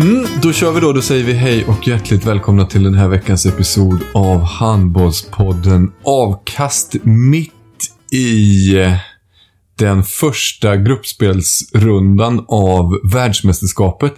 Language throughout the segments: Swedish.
Mm, då kör vi då. Då säger vi hej och hjärtligt välkomna till den här veckans episod av Handbollspodden Avkast mitt i den första gruppspelsrundan av världsmästerskapet.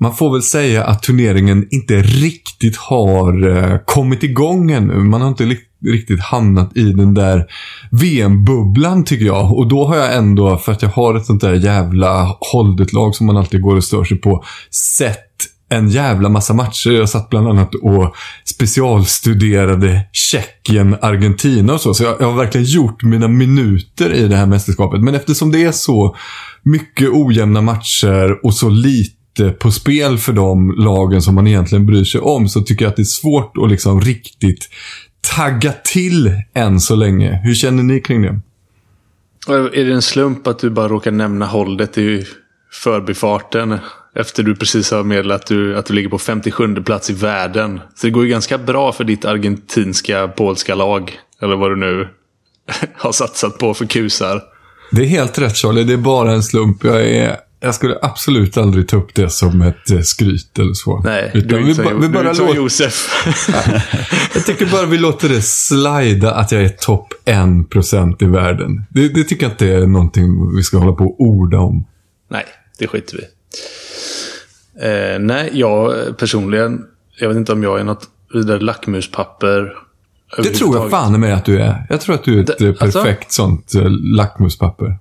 Man får väl säga att turneringen inte riktigt har eh, kommit igång ännu. Man har inte riktigt hamnat i den där VM-bubblan tycker jag. Och då har jag ändå, för att jag har ett sånt där jävla hållet-lag som man alltid går och stör sig på, sett en jävla massa matcher. Jag satt bland annat och specialstuderade Tjeckien, Argentina och så. Så jag, jag har verkligen gjort mina minuter i det här mästerskapet. Men eftersom det är så mycket ojämna matcher och så lite på spel för de lagen som man egentligen bryr sig om så tycker jag att det är svårt att liksom riktigt tagga till än så länge. Hur känner ni kring det? Är det en slump att du bara råkar nämna hållet i förbifarten? Efter du precis har meddelat att du, att du ligger på 57 plats i världen. Så det går ju ganska bra för ditt argentinska, polska lag. Eller vad du nu har satsat på för kusar. Det är helt rätt Charlie, det är bara en slump. Jag, är, jag skulle absolut aldrig ta upp det som ett eh, skryt eller så. Nej, Utan du är vi, inte som, vi bara inte som låter, Josef. Jag tycker bara vi låter det slida att jag är topp 1% i världen. Det, det tycker jag inte är någonting vi ska hålla på och orda om. Nej, det skiter vi eh, Nej, jag personligen, jag vet inte om jag är något vidare lackmuspapper. Det tror jag fan med att du är. Jag tror att du är ett Det- alltså? perfekt sånt eh, lackmuspapper.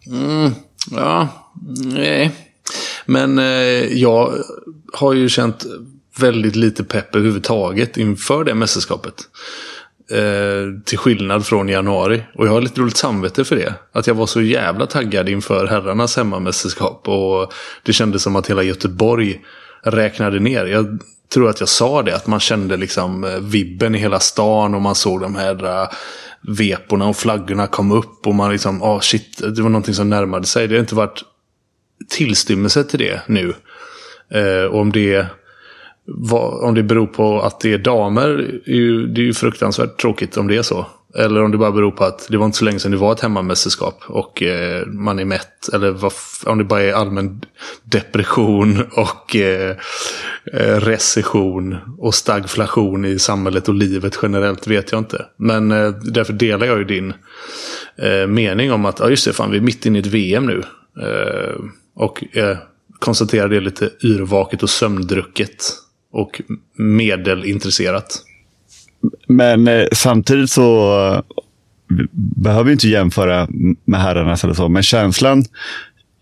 Ja, nej. Men eh, jag har ju känt väldigt lite pepp överhuvudtaget inför det mästerskapet. Eh, till skillnad från januari. Och jag har lite roligt samvete för det. Att jag var så jävla taggad inför herrarnas hemmamästerskap. Och det kändes som att hela Göteborg räknade ner. Jag tror att jag sa det. Att man kände liksom eh, vibben i hela stan. Och man såg de här eh, veporna och flaggorna kom upp. Och man liksom, ah shit, det var någonting som närmade sig. Det har inte varit tillstymmelse till det nu. Eh, och om det, vad, om det beror på att det är damer, är ju, det är ju fruktansvärt tråkigt om det är så. Eller om det bara beror på att det var inte så länge sedan det var ett hemmamästerskap och eh, man är mätt. Eller om det bara är allmän depression och eh, eh, recession och stagflation i samhället och livet generellt vet jag inte. Men eh, därför delar jag ju din eh, mening om att ja, just det, fan, vi är mitt inne i ett VM nu. Eh, och eh, konstaterar det lite yrvaket och sömndrucket. Och medelintresserat. Men eh, samtidigt så eh, behöver vi inte jämföra med herrarnas eller så, men känslan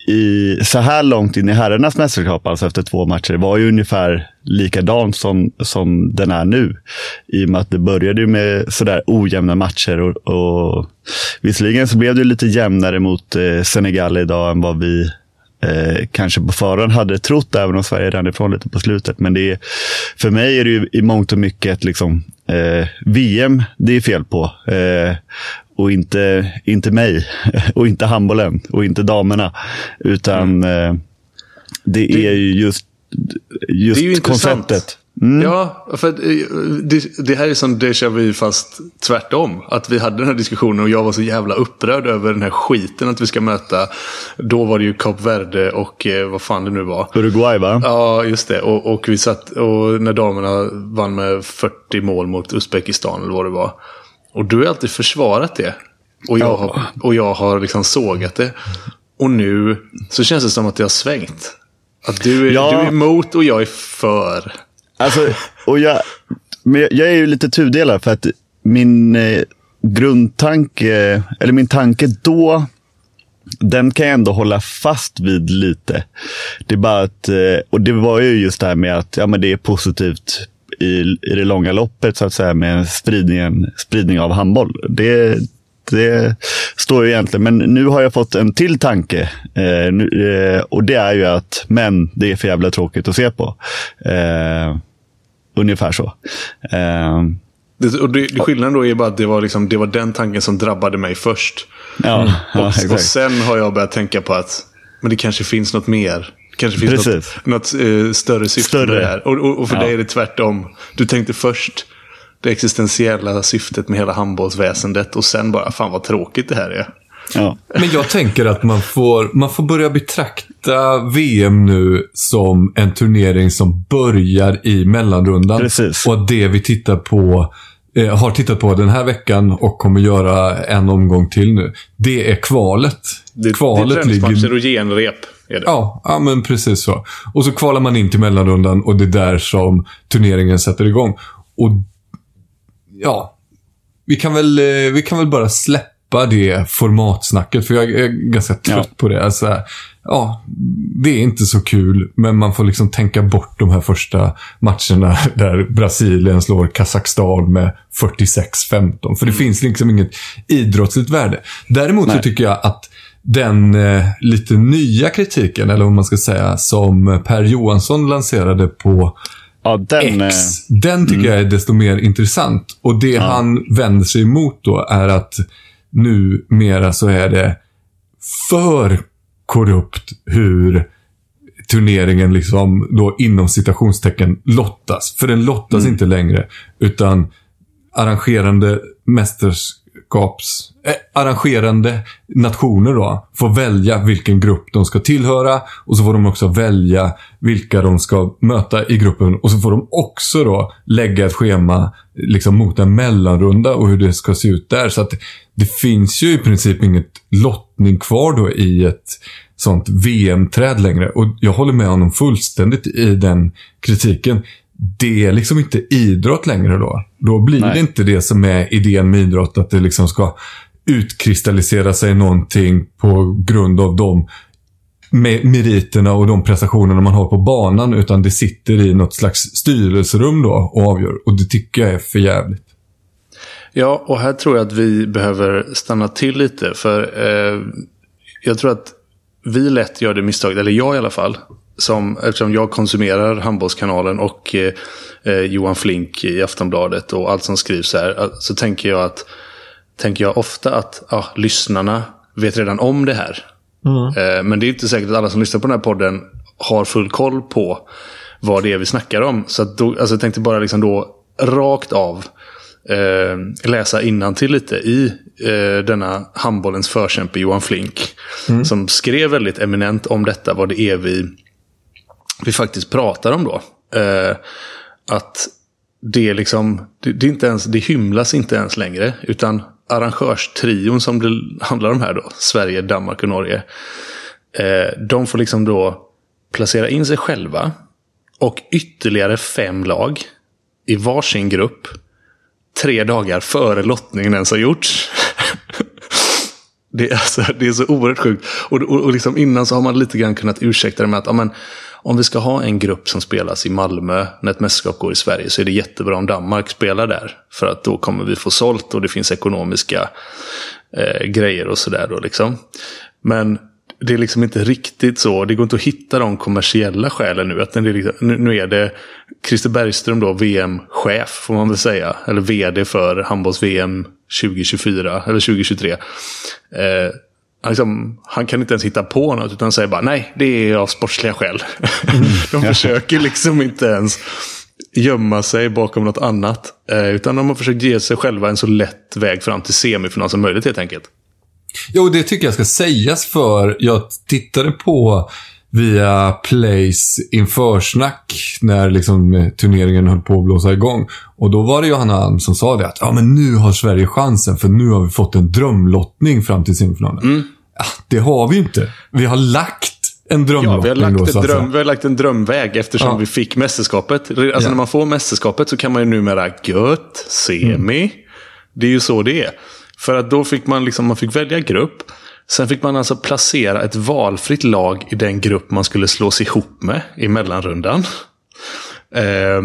i, så här långt in i herrarnas mästerskap, alltså efter två matcher, var ju ungefär likadan som, som den är nu. I och med att det började med sådär ojämna matcher. Och, och Visserligen så blev det lite jämnare mot eh, Senegal idag än vad vi eh, kanske på förhand hade trott, även om Sverige rann ifrån lite på slutet. Men det är, för mig är det ju i mångt och mycket ett liksom, eh, VM det är fel på. Eh, och inte, inte mig, och inte handbollen, och inte damerna. Utan eh, det, är ju just, just Det är ju intressant. Konceptet. Ja, för eh, det, det här är som déjà vu fast tvärtom. Att vi hade den här diskussionen och jag var så jävla upprörd över den här skiten att vi ska möta. Då var det ju Kap Verde och eh, vad fan det nu var. Uruguay va? Ja, just det. Och, och vi satt, och när damerna vann med 40 mål mot Uzbekistan eller vad det var. Och du har alltid försvarat det. Och jag har, och jag har liksom sågat det. Och nu så känns det som att det har svängt. Att du är, Ja. du är emot och jag är för. Alltså, och jag, men jag, är ju lite tudelad för att min eh, grundtanke, eller min tanke då, den kan jag ändå hålla fast vid lite. Det är bara att, eh, och det var ju just det här med att ja, men det är positivt i, i det långa loppet så att säga med spridningen, spridning av handboll. Det, det står ju egentligen, men nu har jag fått en till tanke. Eh, nu, eh, och det är ju att, men det är för jävla tråkigt att se på. Eh, ungefär så. Eh, Det, och det, skillnaden då är bara att det var, liksom, det var den tanken som drabbade mig först. ja, ja, och, sen har jag börjat tänka på att men det kanske finns något mer. Det kanske finns Precis. något, något eh, större syfte Större. med det här. Och, och, och för Ja. dig är det tvärtom. Du tänkte först det existentiella syftet med hela handbollsväsendet och sen bara, fan vad tråkigt det här är. Ja. Men jag tänker att man får, man får börja betrakta VM nu som en turnering som börjar i mellanrundan. Precis. Och att det vi tittar på, eh, har tittat på den här veckan och kommer göra en omgång till nu. Det är kvalet. Det, kvalet det är ligger... träningsmatcher och genrep. Är det. Ja, ja, men precis så. Och så kvalar man in till mellanrundan och det är där som turneringen sätter igång. Och ja, vi kan väl, eh, vi kan väl bara släppa det formatsnacket, för jag är ganska trött Ja. på det. Alltså, ja, det är inte så kul, men man får liksom tänka bort de här första matcherna där Brasilien slår Kazakstan med 46-15. För det finns liksom inget idrottsligt värde. Däremot så Nej. tycker jag att den eh, lite nya kritiken, eller vad man ska säga, som Per Johansson lanserade på Ja, den, eh, X, den tycker jag är desto mer intressant. Och det han vänder sig emot då är att numera så är det för korrupt hur turneringen liksom då inom citationstecken lottas. För den lottas inte längre. Utan arrangerande mästerskaps... Eh, arrangerande nationer då får välja vilken grupp de ska tillhöra. Och så får de också välja vilka de ska möta i gruppen. Och så får de också då lägga ett schema liksom mot en mellanrunda och hur det ska se ut där. Så att det finns ju i princip inget lottning kvar då i ett sånt VM-träd längre. Och jag håller med honom fullständigt i den kritiken. Det är liksom inte idrott längre då. Då blir Nej. det inte det som är idén med idrott, att det liksom ska utkristallisera sig någonting på grund av de me- meriterna och de prestationerna man har på banan, utan det sitter i något slags styrelserum då och avgör. Och det tycker jag är för jävligt. Ja, och här tror jag att vi behöver stanna till lite. För eh, jag tror att vi lätt gör det misstaget, eller jag i alla fall. Som, eftersom jag konsumerar Handbollskanalen och eh, eh, Johan Flink i Aftonbladet och allt som skrivs här. eh, Så tänker jag, att, tänker jag ofta att ja, lyssnarna vet redan om det här. Eh, men det är inte säkert att alla som lyssnar på den här podden har full koll på vad det är vi snackar om. Så då, alltså jag tänkte bara liksom då rakt av eh, läsa till lite i eh, denna handbollens förkämpe Johan Flink. Som skrev väldigt eminent om detta, vad det är vi, vi faktiskt pratar om då. Eh, att det är liksom, det, det, är inte ens, det hymlas inte ens längre. Utan arrangörstrion som det handlar om här då, Sverige, Danmark och Norge. Eh, de får liksom då placera in sig själva och ytterligare fem lag i varsin grupp tre dagar före lottningen ens har gjorts. Det är, alltså, det är så oerhört sjukt. Och, och, och liksom innan så har man lite grann kunnat ursäkta det med att ja, men, om vi ska ha en grupp som spelas i Malmö när ett mästerskap går i Sverige så är det jättebra om Danmark spelar där. För att då kommer vi få sålt och det finns ekonomiska eh, grejer och sådär. liksom. Men det är liksom inte riktigt så. Det går inte att hitta de kommersiella skälen nu. Att det är liksom, nu, är det Christer Bergström då, VM-chef får man väl säga. Eller vd för handbolls-VM 2024 eller 2023. Eh, liksom, han kan inte ens hitta på något utan säger bara nej, det är av sportsliga skäl. de försöker liksom inte ens gömma sig bakom något annat. Eh, utan de har försökt ge sig själva en så lätt väg fram till semifinal som möjligt helt enkelt. Jo, det tycker jag ska sägas för jag tittade på via Plays införsnack när liksom turneringen höll på att blåsa igång. Och då var det Johanna Alm som sa det att ja, men nu har Sverige chansen för nu har vi fått en drömlottning fram till semifinalen. Mm. Det har vi inte. Vi har lagt en drömlottning. Ja, vi har lagt, då, dröm, vi har lagt en drömväg eftersom ja. vi fick mästerskapet. Alltså ja. när man får mästerskapet så kan man ju numera gött, semi. Mm. Det är ju så det är. För att då fick man liksom, man fick välja grupp. Sen fick man alltså placera ett valfritt lag i den grupp man skulle slås ihop med i mellanrundan. Eh,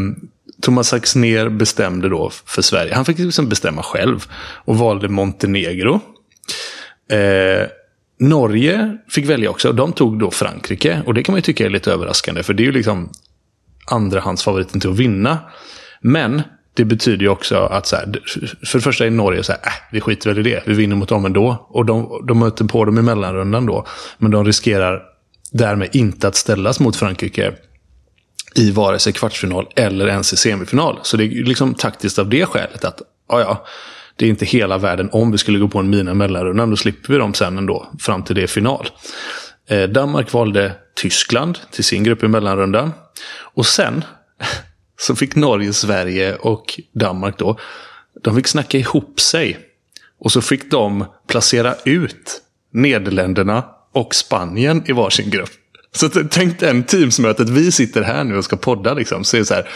Thomas Axner bestämde då för Sverige. Han fick liksom bestämma själv och valde Montenegro. Eh, Norge fick välja också. De tog då Frankrike. Och det kan man ju tycka är lite överraskande. För det är ju liksom andrahandsfavoriten till att vinna. Men det betyder ju också att så här, för det första är Norge så här, äh, vi skiter väl i det. Vi vinner mot dem ändå. Och de, de möter på dem i mellanrundan då. Men de riskerar därmed inte att ställas mot Frankrike i vare sig kvartsfinal eller ens i semifinal. Så det är liksom taktiskt av det skälet att, ja ja, det är inte hela världen om vi skulle gå på en mina mellanrundan. Då slipper vi dem sen ändå, fram till det final. Eh, Danmark valde Tyskland till sin grupp i mellanrundan. Och sen så fick Norge, Sverige och Danmark då, de fick snacka ihop sig. Och så fick de placera ut Nederländerna och Spanien i varsin grupp. Så tänk den teamsmötet. Vi sitter här nu och ska podda. Liksom. Så, är så här,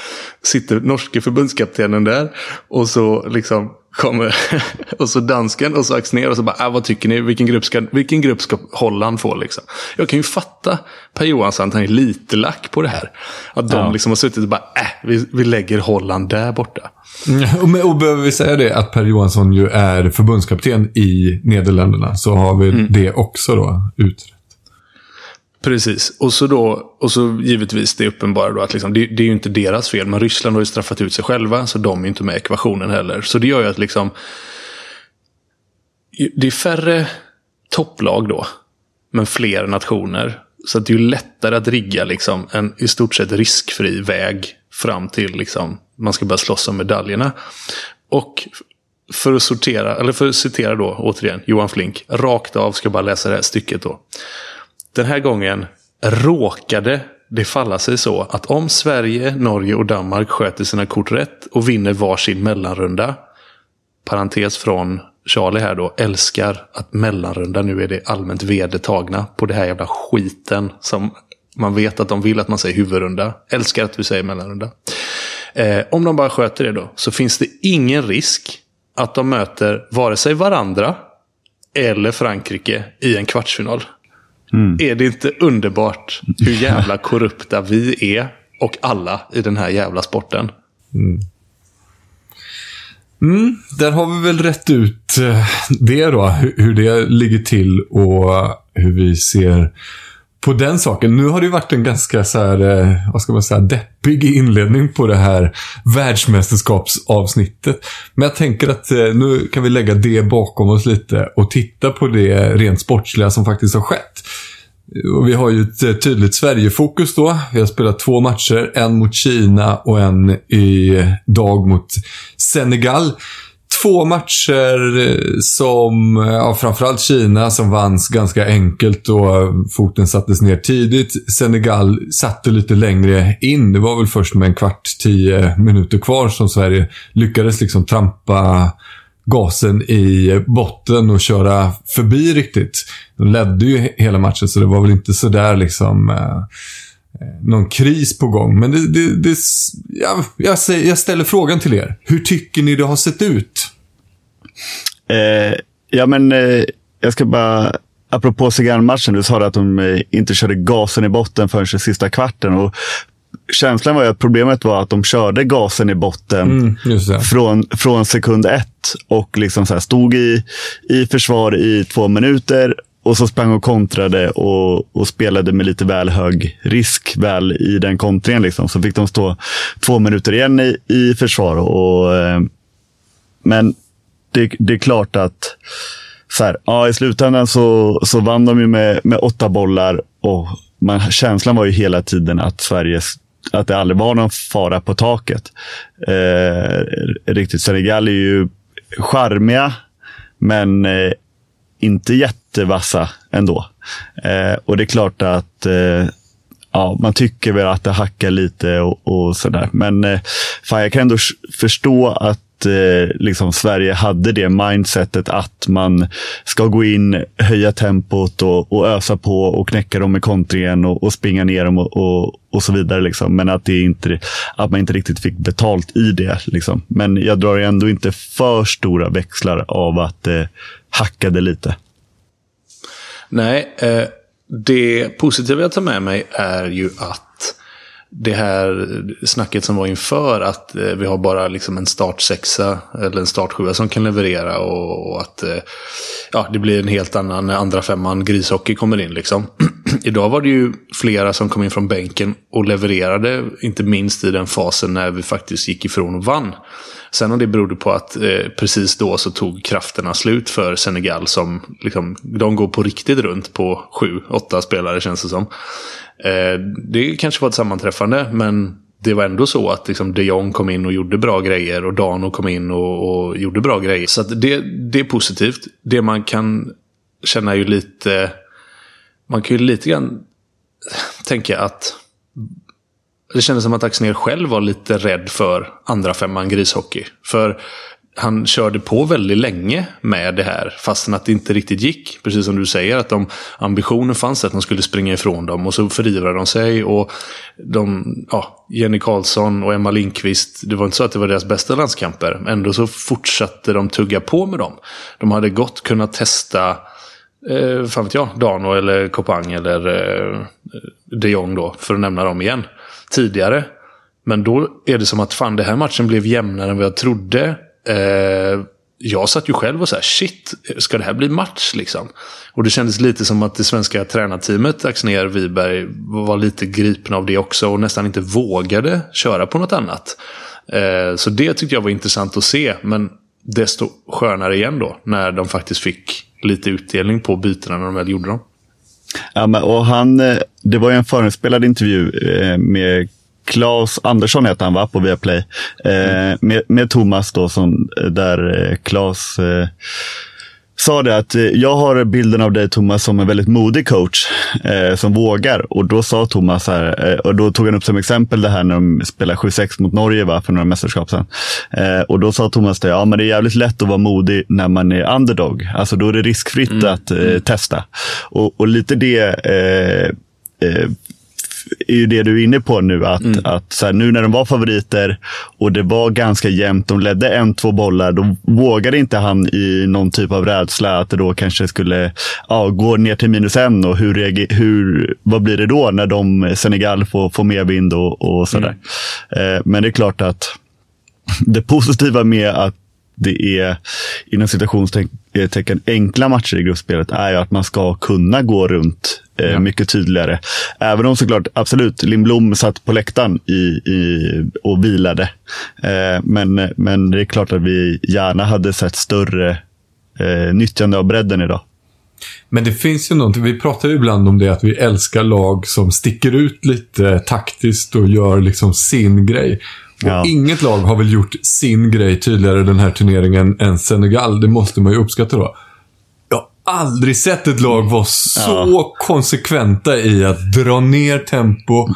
sitter norske förbundskaptenen där. Och så liksom kommer och så dansken och så Axner och så bara, äh, vad tycker ni? Vilken grupp ska, vilken grupp ska Holland få? Liksom? Jag kan ju fatta Per Johansson att han är lite lack på det här. Att de ja. liksom har suttit och bara, äh, vi, vi lägger Holland där borta. Mm, och, och behöver vi säga det att Per Johansson ju är förbundskapten i Nederländerna så har vi mm. det också då utrett. Precis. Och så, då, och så givetvis det uppenbara då att liksom, det, det, är ju inte deras fel. Men Ryssland har ju straffat ut sig själva. Så de är inte med i ekvationen heller. Så det gör ju att liksom. Det är färre topplag då. Men fler nationer. Så det är ju lättare att rigga liksom, en i stort sett riskfri väg fram till liksom, man ska börja slåss om medaljerna. Och för att sortera, eller för att citera då återigen Johan Flink, rakt av ska jag bara läsa det här stycket då. Den här gången råkade det falla sig så att om Sverige, Norge och Danmark sköter sina kort rätt och vinner varsin mellanrunda, parentes från Charlie här då, älskar att mellanrunda nu är det allmänt vedertagna på det här jävla skiten som man vet att de vill att man säger huvudrunda. Älskar att vi säger mellanrunda. Eh, om de bara sköter det då, så finns det ingen risk att de möter vare sig varandra eller Frankrike i en kvartsfinal. Mm. Är det inte underbart hur jävla korrupta vi är och alla i den här jävla sporten? Mm. Mm, där har vi väl rätt ut eh, det då, hur det ligger till och hur vi ser på den saken. Nu har det ju varit en ganska så här, eh, vad ska man säga, deppig inledning på det här världsmästerskapsavsnittet. Men jag tänker att eh, nu kan vi lägga det bakom oss lite och titta på det rent sportsliga som faktiskt har skett. Och vi har ju ett eh, tydligt Sverige-fokus då. Vi har spelat två matcher. En mot Kina och en i dag mot Senegal två matcher eh, som, eh, ja, framförallt Kina som vanns ganska enkelt och foten sattes ner tidigt. Senegal satte lite längre in. Det var väl först med en kvart, tio minuter kvar som Sverige lyckades liksom trampa gasen i botten och köra förbi riktigt. De ledde ju hela matchen så det var väl inte sådär liksom eh, eh, någon kris på gång. Men det, det, det ja, jag, jag ställer frågan till er. Hur tycker ni det har sett ut? Eh, ja, men eh, jag ska bara, apropå Segan-matchen, du sa att de eh, inte körde gasen i botten förrän den sista kvarten. Och känslan var ju att problemet var att de körde gasen i botten mm, från, från sekund ett och liksom så stod i, i försvar i två minuter och så sprang och kontrade och, och, spelade med lite väl hög risk väl i den kontringen. Liksom. Så fick de stå två minuter igen i, i försvar. Och, eh, men det, det är klart att så här, ja, i slutändan så, så vann de ju med, med åtta bollar och man, känslan var ju hela tiden att Sverige att det aldrig var någon fara på taket. Eh, riktigt. Senegal är ju charmiga, men eh, inte jättevassa ändå. Eh, och det är klart att eh, ja, man tycker väl att det hackar lite och, och sådär. Men eh, fan, jag kan ändå förstå att eh, liksom Sverige hade det mindsetet att man ska gå in, höja tempot och, och ösa på och knäcka dem i kontringen och, och springa ner dem och, och, och så vidare. Liksom. Men att, det inte, att man inte riktigt fick betalt i det. Liksom. Men jag drar ändå inte för stora växlar av att eh, det eh, hackade lite. Nej, eh, det positiva jag tar med mig är ju att det här snacket som var inför att eh, vi har bara liksom en startsexa eller en startsjua som kan leverera och, och att eh, ja, det blir en helt annan när andra femman grishockey kommer in. Liksom. Idag var det ju flera som kom in från bänken och levererade, inte minst i den fasen när vi faktiskt gick ifrån och vann. Sen om det berodde på att eh, precis då så tog krafterna slut för Senegal som liksom, de går på riktigt runt på sju, åtta spelare känns det som. Eh, det kanske var ett sammanträffande men det var ändå så att liksom de Jong kom in och gjorde bra grejer och Dano kom in och, och gjorde bra grejer. Så det, det är positivt. Det man kan känna är ju lite... Man kan ju lite grann tänka att det kändes som att Axnér själv var lite rädd för andra femman grishockey. För han körde på väldigt länge med det här, fastän att det inte riktigt gick. Precis som du säger, att de, ambitionen fanns att de skulle springa ifrån dem och så förivrade de sig. Och de, ja, Jenny Karlsson och Emma Lindqvist, det var inte så att det var deras bästa landskamper. Ändå så fortsatte de tugga på med dem. De hade gott kunnat testa, eh, fan vet jag, Dano eller Kopang eller eh, de Jong då, för att nämna dem igen tidigare. Men då är det som att fan, den här matchen blev jämnare än vad jag trodde. Eh, jag satt ju själv och så här, shit, ska det här bli match liksom? Och det kändes lite som att det svenska tränarteamet, Axner Wiberg, var lite gripna av det också och nästan inte vågade köra på något annat. Eh, så det tyckte jag var intressant att se, men desto skönare igen då, när de faktiskt fick lite utdelning på bytena när de väl gjorde dem. Ja, men, och han, eh, det var ju en förinspelad intervju eh, med Claes Andersson heter han va, på Viaplay. Eh, med, med Thomas då, som, eh, där Claes eh, sa det att eh, jag har bilden av dig Thomas som en väldigt modig coach eh, som vågar. Och då sa Thomas här, eh, och då tog han upp som exempel det här när de spelade 7-6 mot Norge va, för några mästerskap sedan. Eh, och då sa Thomas det, ja men det är jävligt lätt att vara modig när man är underdog. Alltså då är det riskfritt mm. att eh, testa. Och, och, lite det eh, är ju det du är inne på nu. Att, mm. att så här, nu när de var favoriter och det var ganska jämnt, de ledde en, två bollar, då vågade inte han i någon typ av rädsla att det då kanske skulle ja, gå ner till minus en. Och hur, hur, vad blir det då när de, Senegal får, får mer vind och, och sådär. Mm. Eh, men det är klart att det positiva med att det är inom citationstecken enkla matcher i gruppspelet är ju att man ska kunna gå runt ja. mycket tydligare. Även om såklart, absolut, Lindblom satt på läktaren i, i, och vilade. Eh, men, men det är klart att vi gärna hade sett större eh, nyttjande av bredden idag. Men det finns ju någonting, vi pratar ju ibland om det, att vi älskar lag som sticker ut lite taktiskt och gör liksom sin grej. Ja. inget lag har väl gjort sin grej tydligare den här turneringen än Senegal. Det måste man ju uppskatta då aldrig sett ett lag vara så ja. konsekventa i att dra ner tempo,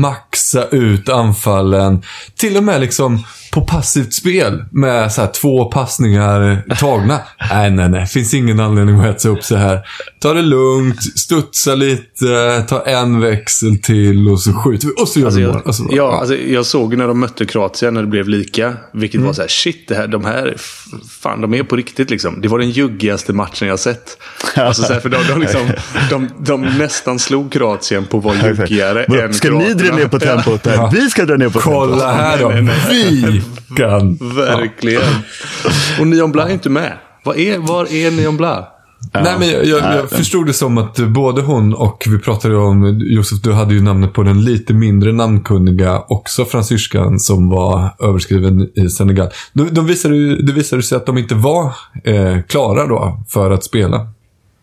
maxa ut anfallen. Till och med liksom på passivt spel med så här, två passningar tagna. nej, nej, nej. Finns ingen anledning att hetsa upp sig här. Ta det lugnt, studsa lite, ta en växel till och så skjuter vi. Och så gör alltså, vi mål. Alltså, ja, ja. Alltså, jag såg när de mötte Kroatien när det blev lika. Vilket mm. var så här, shit, det här, de här, fan, de är på riktigt liksom. Det var den juggigaste matchen jag sett. Alltså, så här, för de, de, liksom, de, de, nästan slog Kroatien på att vara juggigare än Ska ni dra ner på tempot? Ja. Vi ska dra ner på tempot. Kolla här då. Vi kan. Verkligen. Och Neon Blanc är inte med. Var är, var är Neon Blanc? Ja. Nej, men jag, jag, jag, förstod det som att både hon och vi pratade om, Josef, du hade ju namnet på den lite mindre namnkunniga, också fransyskan som var överskriven i Senegal. De, de visade, det visade sig att de inte var eh, klara då för att spela.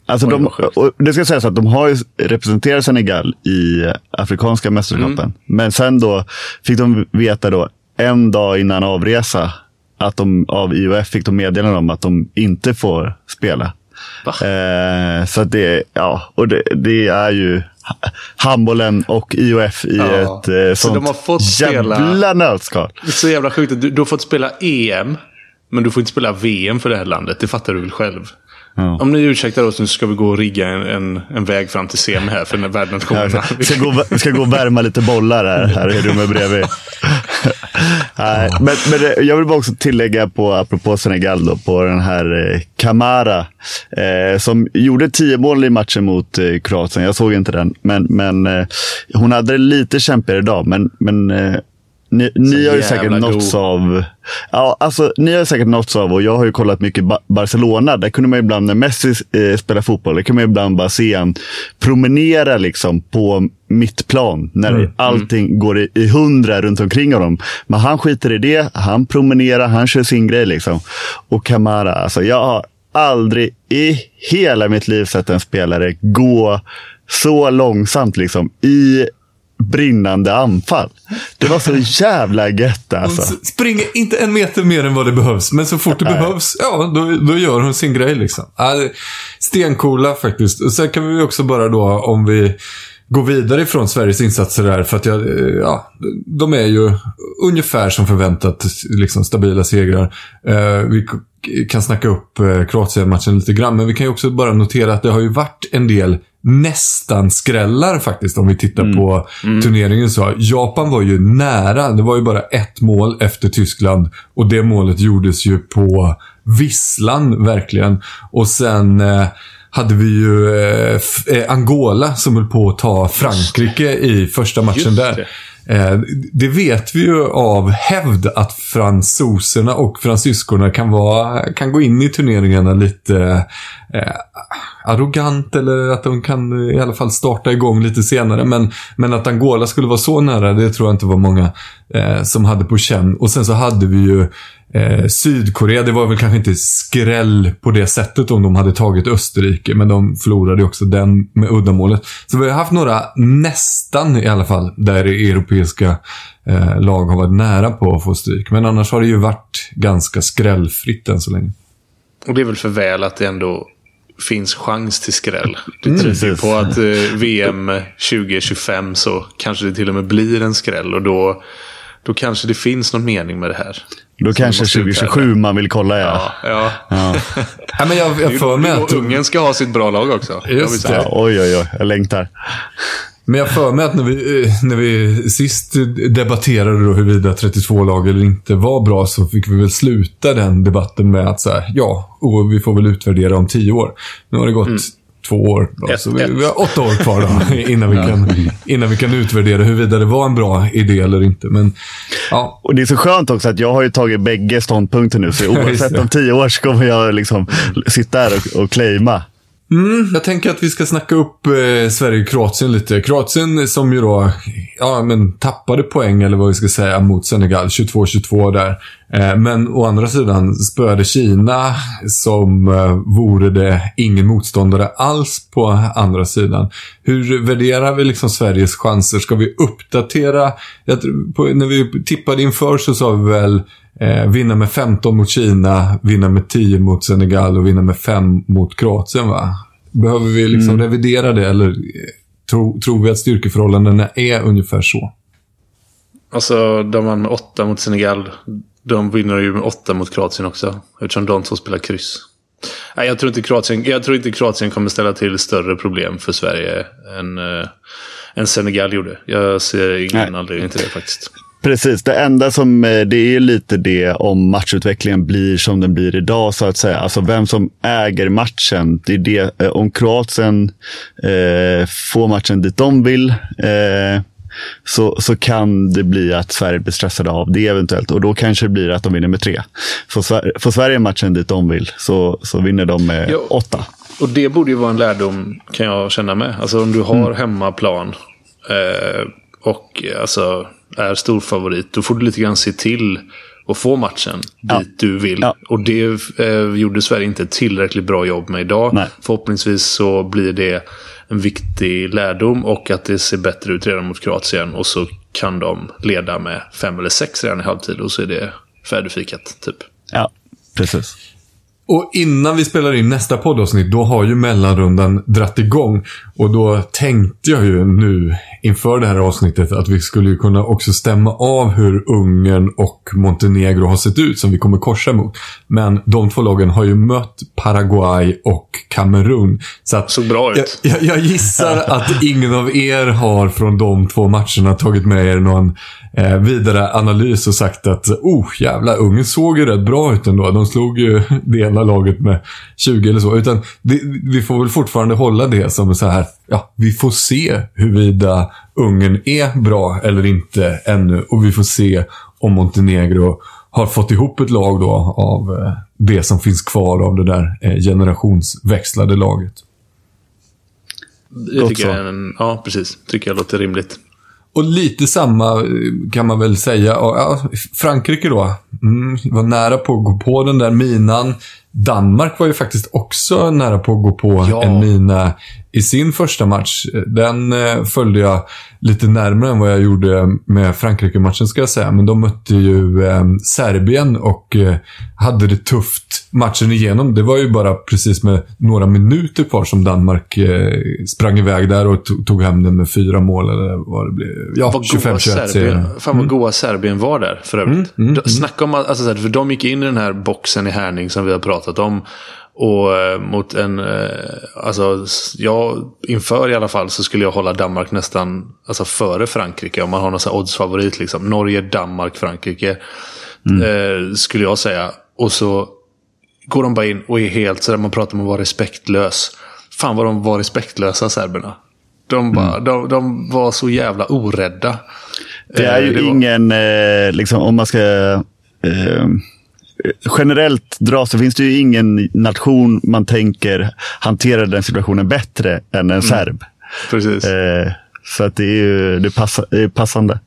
Alltså de, vad det ska sägas att de har ju representerat Senegal i afrikanska mästerskapen. Mm. Men sen då fick de veta då en dag innan avresa att de av IOF fick de meddelande om att de inte får spela. Eh, så att det, ja, och det, det är ju ha- handbollen och IOF i Ja. ett eh, Så sånt de har fått spela- jävla nötskal. Så jävla sjukt. Du, du har fått spela EM, men du får inte spela VM för det här landet. Det fattar du väl själv? Ja. Om ni ursäktar oss nu så ska vi gå och rigga en, en, en väg fram till semi här för när värdnationerna. Vi ska, gå, ska gå och värma lite bollar här, här i rummet bredvid. Nej, men, men det, jag vill bara också tillägga på, apropå Senegal, då, på den här eh, Kamara. Eh, som gjorde tio mål i matchen mot eh, Kroatien. Jag såg inte den, men, men eh, hon hade det lite kämpigare idag. Men, men eh, ni, ni har ju säkert nåtts av... Ja, alltså, ni har ju säkert nåtts av, och jag har ju kollat mycket ba Barcelona. Där kunde man ibland, när Messi eh, spelar fotboll, där kunde man ibland bara se han promenera liksom på mittplan. När allting går i, i hundra runt omkring honom. Men han skiter i det. Han promenerar, han kör sin grej liksom. Och Kamara, alltså jag har aldrig i hela mitt liv sett en spelare gå så långsamt liksom i brinnande anfall. Det var så jävla gött Hon alltså. s- springer inte en meter mer än vad det behövs, men så fort det behövs, ja, då, då gör hon sin grej liksom. Ja, det- Stencoola faktiskt. Sen kan vi också bara då, om vi går vidare ifrån Sveriges insatser där, för att jag, eh, ja, de är ju ungefär som förväntat, liksom stabila segrar. Eh, vi kan snacka upp eh, Kroatien-matchen lite grann, men vi kan ju också bara notera att det har ju varit en del nästan skrällar faktiskt om vi tittar på turneringen. så. Japan var ju nära. Det var ju bara ett mål efter Tyskland och det målet gjordes ju på visslan verkligen. Och sen eh, hade vi ju eh, Angola som höll på att ta Frankrike i första matchen där. Eh, det. Vet vi ju av hävd att fransoserna och fransyskorna kan, vara, kan gå in i turneringarna lite eh, arrogant eller att de kan i alla fall starta igång lite senare. Men, men att Angola skulle vara så nära, det tror jag inte var många eh, som hade på känn. Och sen så hade vi ju eh, Sydkorea. Det var väl kanske inte skräll på det sättet om de hade tagit Österrike, men de förlorade ju också den med uddamålet. Så vi har haft några nästan i alla fall, där det europeiska eh, lag har varit nära på att få stryk. Men annars har det ju varit ganska skrällfritt än så länge. Och det är väl för väl att det ändå finns chans till skräll. Det Mm, tyder ju på att eh, VM 2025 så kanske det till och med blir en skräll. Och då, då kanske det finns någon mening med det här. Då kanske måste ut här. 2027 man vill kolla ja. Ja, ja. Ja. Men jag, jag för mig att... Ungern ska ha sitt bra lag också. Just säga. Ja, oj, oj, oj. Jag längtar. Men jag för mig att när vi, eh, när vi sist debatterade då huruvida 32 lag eller inte var bra så fick vi väl sluta den debatten med att så här, ja, och vi får väl utvärdera om tio år. Nu har det gått två år. Då. Ett- så vi, vi har åtta år kvar då, innan, vi kan, innan vi kan utvärdera huruvida det var en bra idé eller inte. Men ja, Och Det är så skönt också att jag har ju tagit bägge ståndpunkter nu. Så oavsett om tio år så kommer jag liksom sitta här och, och claima. Mm, jag tänker att vi ska snacka upp eh, Sverige och Kroatien lite. Kroatien som ju då ja, men tappade poäng, eller vad vi ska säga, mot Senegal. 22-22 där. Eh, men å andra sidan spöade Kina som eh, vore det ingen motståndare alls på andra sidan. Hur värderar vi liksom Sveriges chanser? Ska vi uppdatera? Jag, tror- på, när vi tippade inför så sa vi väl Eh, vinna med 15 mot Kina, vinna med 10 mot Senegal och vinna med 5 mot Kroatien va? Behöver vi liksom revidera det eller eh, tro, tror vi att styrkeförhållandena är ungefär så? Alltså, de vann med åtta mot Senegal. De vinner ju med åtta mot Kroatien också. Eftersom de två spelar kryss. Nej, jag tror inte Kroatien, jag tror inte Kroatien kommer ställa till större problem för Sverige än, äh, än Senegal gjorde. Jag ser ingen Nej. anledning till det faktiskt. Precis, det enda som, eh, det är lite det om matchutvecklingen blir som den blir idag så att säga. Alltså vem som äger matchen. Det är det, eh, om Kroatien eh, får matchen dit de vill eh, så, så kan det bli att Sverige blir stressade av det eventuellt. Och då kanske det blir att de vinner med tre. Får Sverige, får Sverige matchen dit de vill så, så vinner de med Jo. åtta. Och det borde ju vara en lärdom kan jag känna med. Alltså om du har hemmaplan eh, och alltså, är stor favorit. Då får du lite grann se till och få matchen Ja. dit du vill. Ja. Och det eh, gjorde Sverige inte ett tillräckligt bra jobb med idag. Nej. Förhoppningsvis så blir det en viktig lärdom och att det ser bättre ut redan mot Kroatien. Och så kan de leda med fem eller sex redan i halvtid och så är det färdigfikat, typ. Ja, precis. Och innan vi spelar in nästa poddavsnitt, då har ju mellanrundan dratt igång. Och då tänkte jag ju nu inför det här avsnittet att vi skulle ju kunna också stämma av hur Ungern och Montenegro har sett ut som vi kommer korsa mot. Men de två lagen har ju mött Paraguay och Kamerun. Så att Såg bra jag, ut. jag, jag gissar att ingen av er har från de två matcherna tagit med er någon eh, vidare analys och sagt att oh jävlar, Ungern såg ju rätt bra ut ändå. De slog ju det ena laget med 20 eller så. Utan vi, vi får väl fortfarande hålla det som så här, ja, vi får se huruvida Ungern är bra eller inte ännu. Och vi får se om Montenegro har fått ihop ett lag då av eh, det som finns kvar av det där eh, generationsväxlade laget. Det tycker jag är en, ja, precis. Tycker jag låter rimligt. Och lite samma eh, kan man väl säga. Ja, Frankrike då. Mm, var nära på att gå på den där minan. Danmark var ju faktiskt också nära på att gå på Ja. en mina i sin första match. Den eh, följde jag lite närmare än vad jag gjorde med Frankrike-matchen ska jag säga. Men de mötte ju eh, Serbien och eh, hade det tufft matchen igenom. Det var ju bara precis med några minuter kvar som Danmark eh, sprang iväg där och to- tog hem den med fyra mål eller vad det blev. Ja, Vad goa 25-21 Serbien, serien. fan vad goa Serbien var där för övrigt. Mm, De- Snacka om, att- alltså, för de gick in i den här boxen i Härning som vi har pratat om. Och eh, mot en, eh, alltså jag, inför i alla fall så skulle jag hålla Danmark nästan, alltså före Frankrike. Om man har någon sån oddsfavorit liksom. Norge, Danmark, Frankrike. Eh, skulle jag säga. Och så går de bara in och är helt sådär, man pratar om att vara respektlös. Fan vad de var respektlösa serberna. De, bara, de, de var så jävla orädda. Det är Eh, ju var- ingen, liksom, om man ska eh, generellt dra så finns det ju ingen nation man tänker hanterar den situationen bättre än en serb. Precis. Eh, så att det är ju det passa, det är passande.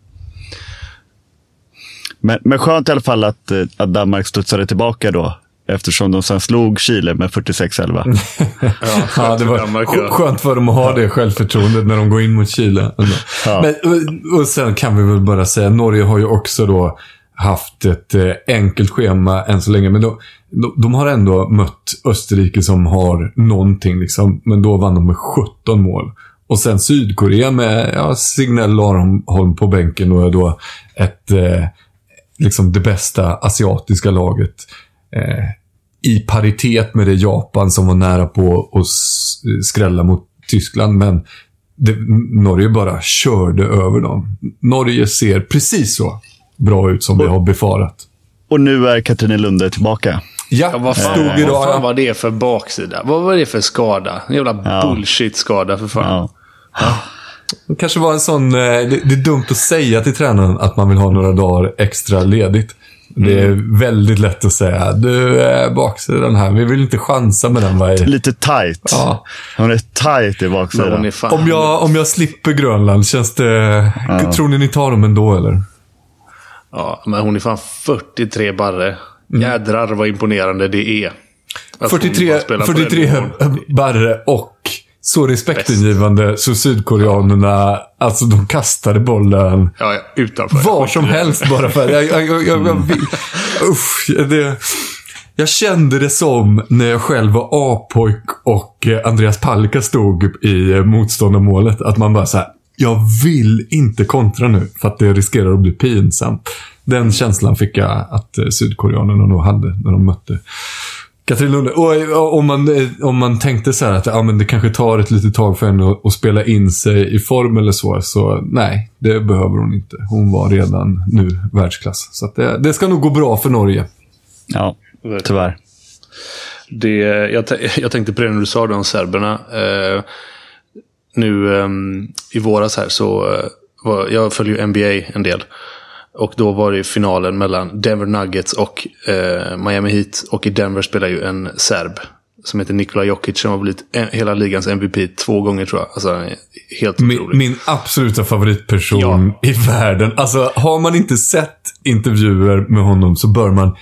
Men, men skönt i alla fall att, eh, att Danmark studsade tillbaka då. Eftersom de sen slog Chile med 46-11. ja, Ja, det var Danmark, sk- ja. skönt för dem att ha det självförtroendet när de går in mot Chile. Ja. Men, och, och sen kan vi väl bara säga, Norge har ju också då haft ett eh, enkelt schema än så länge. Men de, de, de har ändå mött Österrike som har någonting, liksom. men då vann de med 17 mål. Och sen Sydkorea med ja, Signell Larholm på bänken och är då ett, eh, liksom det bästa asiatiska laget. Eh, I paritet med det Japan som var nära på att skrälla mot Tyskland. Men det, Norge bara körde över dem. Norge ser precis så bra ut som vi har befarat. Och nu är Katrine Lunde tillbaka. Ja, Ja, vad fan, stod vad fan var det för baksida? Vad var det för skada? En jävla Ja. bullshit-skada för fan. Ja. Det kanske var en sån... eh, Det, det är dumt att säga till tränaren att man vill ha några dagar extra ledigt. Det är väldigt lätt att säga. Du, eh, baksidan här. Vi vill inte chansa med den. Va? Lite tight. Ja. Hon är tight i baksidan. är. Om jag, om jag slipper Grönland, känns det... Tror ni ni tar dem ändå, eller? Ja, men hon är fan 43 barre. Jädrar vad imponerande det är. Att hon 43, bara spelar på den 43 nivån. barre och så respektingivande så sydkoreanerna, alltså de kastade bollen Ja, ja, utanför. var som helst bara för jag, jag, jag, jag, jag, vill- usch, det, jag kände det som när jag själv var A-pojk och Andreas Palka stod i motståndarmålet. Att man bara så här, jag vill inte kontra nu för att det riskerar att bli pinsamt. Den känslan fick jag att eh, sydkoreanerna nog hade när de mötte Katrin Lunde. Och eh, om man, eh, om man tänkte så här att ja, men det kanske tar ett litet tag för henne att, att spela in sig i form eller så. Så nej, det behöver hon inte. Hon var redan nu världsklass. Så att det, det ska nog gå bra för Norge. Ja, tyvärr. Det, jag, jag tänkte på det när du sa det om serberna. Eh, nu ehm, i våras här så eh, var, jag följer ju NBA en del. Och då var det finalen mellan Denver Nuggets och eh, Miami Heat. Och i Denver spelar ju en serb. Som heter Nikola Jokic som har blivit en, hela ligans MVP två gånger tror jag. Alltså helt Min, otrolig. min absoluta favoritperson i världen. Alltså, har man inte sett intervjuer med honom så bör man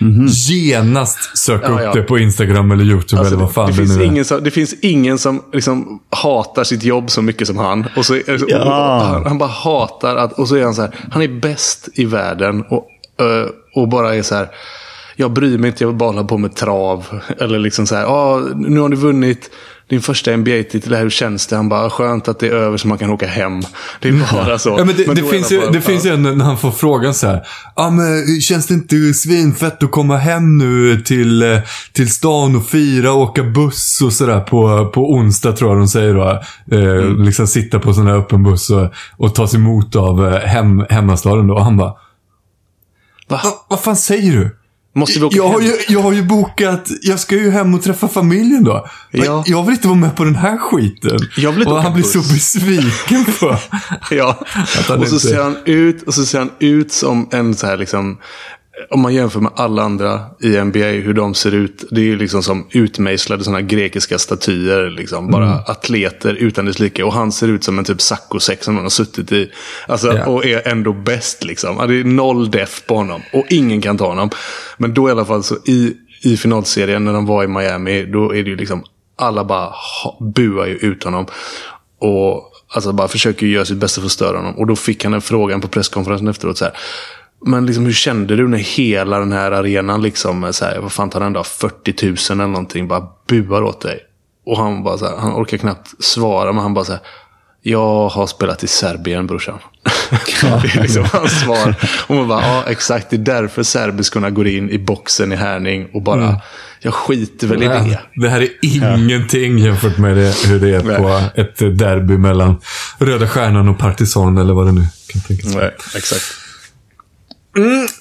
genast söka Ja, upp ja. det på Instagram eller YouTube Alltså, eller vad fan det, det, finns nu är. ingen som, det finns ingen som liksom hatar sitt jobb så mycket som han. Och så, Ja. och han, han bara hatar att... Och så är han så här, han är bäst i världen. Och, eh, och bara är så här, jag bryr mig inte, jag vill bara hålla på med trav. Eller liksom så här, ah, nu har du vunnit din första NBA-titel, hur känns det? Han bara, skönt att det är över så man kan åka hem. Det är bara så. Ja, men det, Men det, finns ju, bara, det finns ju en när han får frågan så här. Ja, men känns det inte svinfett att komma hem nu till, eh, till stan och fira och åka buss och sådär på, på onsdag tror jag de säger då. Eh, Mm. Liksom sitta på sån här öppen buss och, och tas emot av eh, hem, hemmastaden då. Och han bara, Va? Va, vad fan säger du? Måste vi åka Jag har, hem? ju, jag har ju bokat, jag ska ju hem och träffa familjen då. Ja. Jag vill inte vara med på den här skiten. Jag vill inte och åka han blir buss. så besviken på. Ja, och så inte- ser han ut och så ser han ut som en så här liksom om man jämför med alla andra i NBA, hur de ser ut. Det är ju liksom som utmejslade sådana grekiska statyer. Liksom. Bara Mm. atleter utan dess like. Och han ser ut som en typ saccosäck som han har suttit i. Alltså, Ja. Och är ändå bäst. Liksom. Det är noll def på honom. Och ingen kan ta honom. Men då i alla fall så i, i finalserien när de var i Miami. Då är det ju liksom alla bara buar ju ut honom. Och alltså bara försöker göra sitt bästa för att störa honom. Och då fick han en fråga på presskonferensen efteråt. Så här, men liksom, hur kände du när hela den här arenan, liksom, så här, vad fan tar den då, 40 000 eller någonting, bara buar åt dig? Och han bara så här, han orkar knappt svara, men han bara så här, jag har spelat i Serbien brorsan. det är liksom hans svar. Och man bara, ja exakt, det är därför serbiskorna går in i boxen i Härning och bara, jag skiter väl i det. Det här är ingenting jämfört med det, hur det är på ett derby mellan Röda Stjärnan och Partisan eller vad det nu kan tänkas vara. Nej, exakt.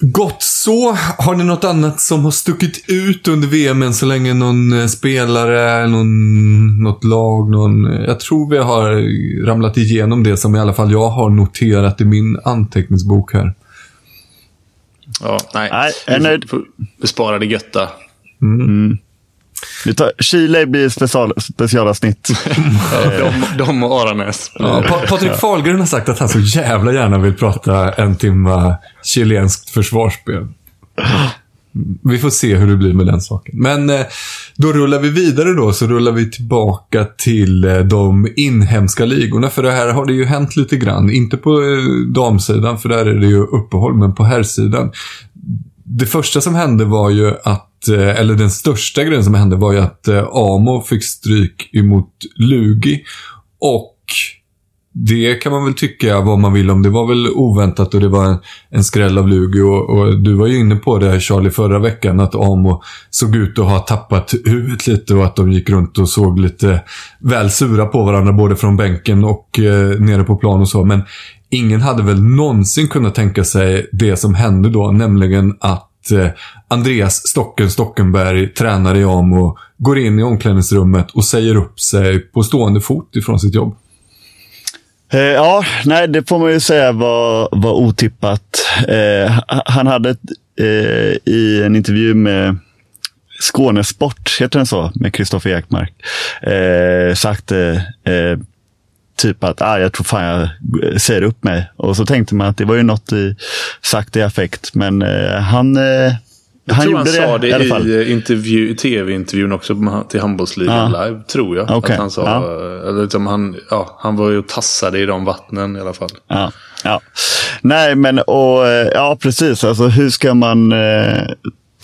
Gott så. Har ni något annat som har stuckit ut under VM än så länge? Någon eh, spelare, någon, något lag, någon... eh, Jag tror vi har ramlat igenom det som i alla fall jag har noterat i min anteckningsbok här. Ja, nej. Nej, jag är Vi nöjd. det götta. Vi tar, Chile blir special, specialavsnitt. De, de och Aranäs. Ja, pa Patrik Fahlgren har sagt att han så jävla gärna vill prata en timme chilenskt försvarsspel. Vi får se hur det blir med den saken. Men eh, då rullar vi vidare då, så rullar vi tillbaka till eh, de inhemska ligorna. För det här har det ju hänt lite grann. Inte på eh, damsidan, för där är det ju uppehåll, men på herrsidan. Det första som hände var ju att, eh, eller den största grejen som hände var ju att eh, Amo fick stryk emot Lugi. Och det kan man väl tycka vad man vill om. Det var väl oväntat och det var en, en skräll av Lugi. Och, och du var ju inne på det Charlie förra veckan att Amo såg ut att ha tappat huvudet lite och att de gick runt och såg lite väl sura på varandra både från bänken och eh, nere på plan och så. Men ingen hade väl någonsin kunnat tänka sig det som hände då, nämligen att eh, Andreas Stocken Stockenberg, tränare i Amo, går in i omklädningsrummet och säger upp sig på stående fot ifrån sitt jobb. Eh, ja, nej, det får man ju säga var, var otippat. Eh, han hade ett, eh, i en intervju med Skånesport, heter den så, med Kristoffer Ekmark, eh, sagt eh, eh typ att ah, jag tror fan jag säger upp mig. Och så tänkte man att det var ju något i, sagt i affekt, men eh, han, eh, Jag han tror gjorde han sa det, det i fall. eh, intervju, tv-intervjun också till Handbollsligan Ja. live, tror jag. Okej, Att han sa, eller liksom han, ja, han var ju och tassade i de vattnen i alla fall. Ja, ja. Nej, men och, eh, ja, precis. Alltså, hur ska man eh,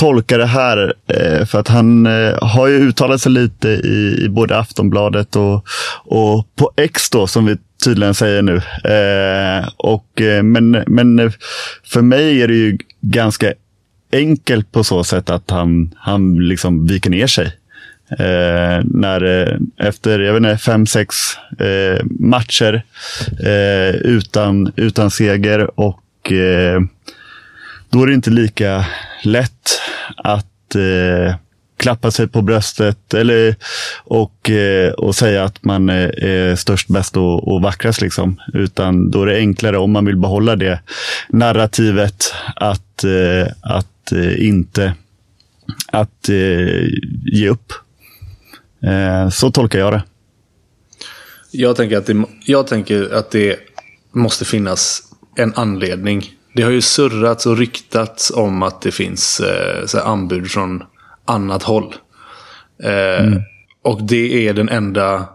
tolka det här? Eh, för att han eh, har ju uttalat sig lite i, i både Aftonbladet och, och på X då, som vi tydligen säger nu. Eh, och, men, men för mig är det ju ganska enkelt på så sätt att han, han liksom viker ner sig. Eh, när, eh, efter jag vet inte, fem, sex eh, matcher eh, utan, utan seger och eh, då är det inte lika lätt att eh, klappa sig på bröstet eller, och, eh, och säga att man är, är störst, bäst och, och vackrast. Liksom. Utan då är det enklare om man vill behålla det narrativet att, eh, att eh, inte att eh, ge upp. Eh, så tolkar jag det. Jag tänker, att det, jag tänker att det måste finnas en anledning det har ju surrats och ryktats om att det finns eh, anbud från annat håll. Eh, mm. Och det är den enda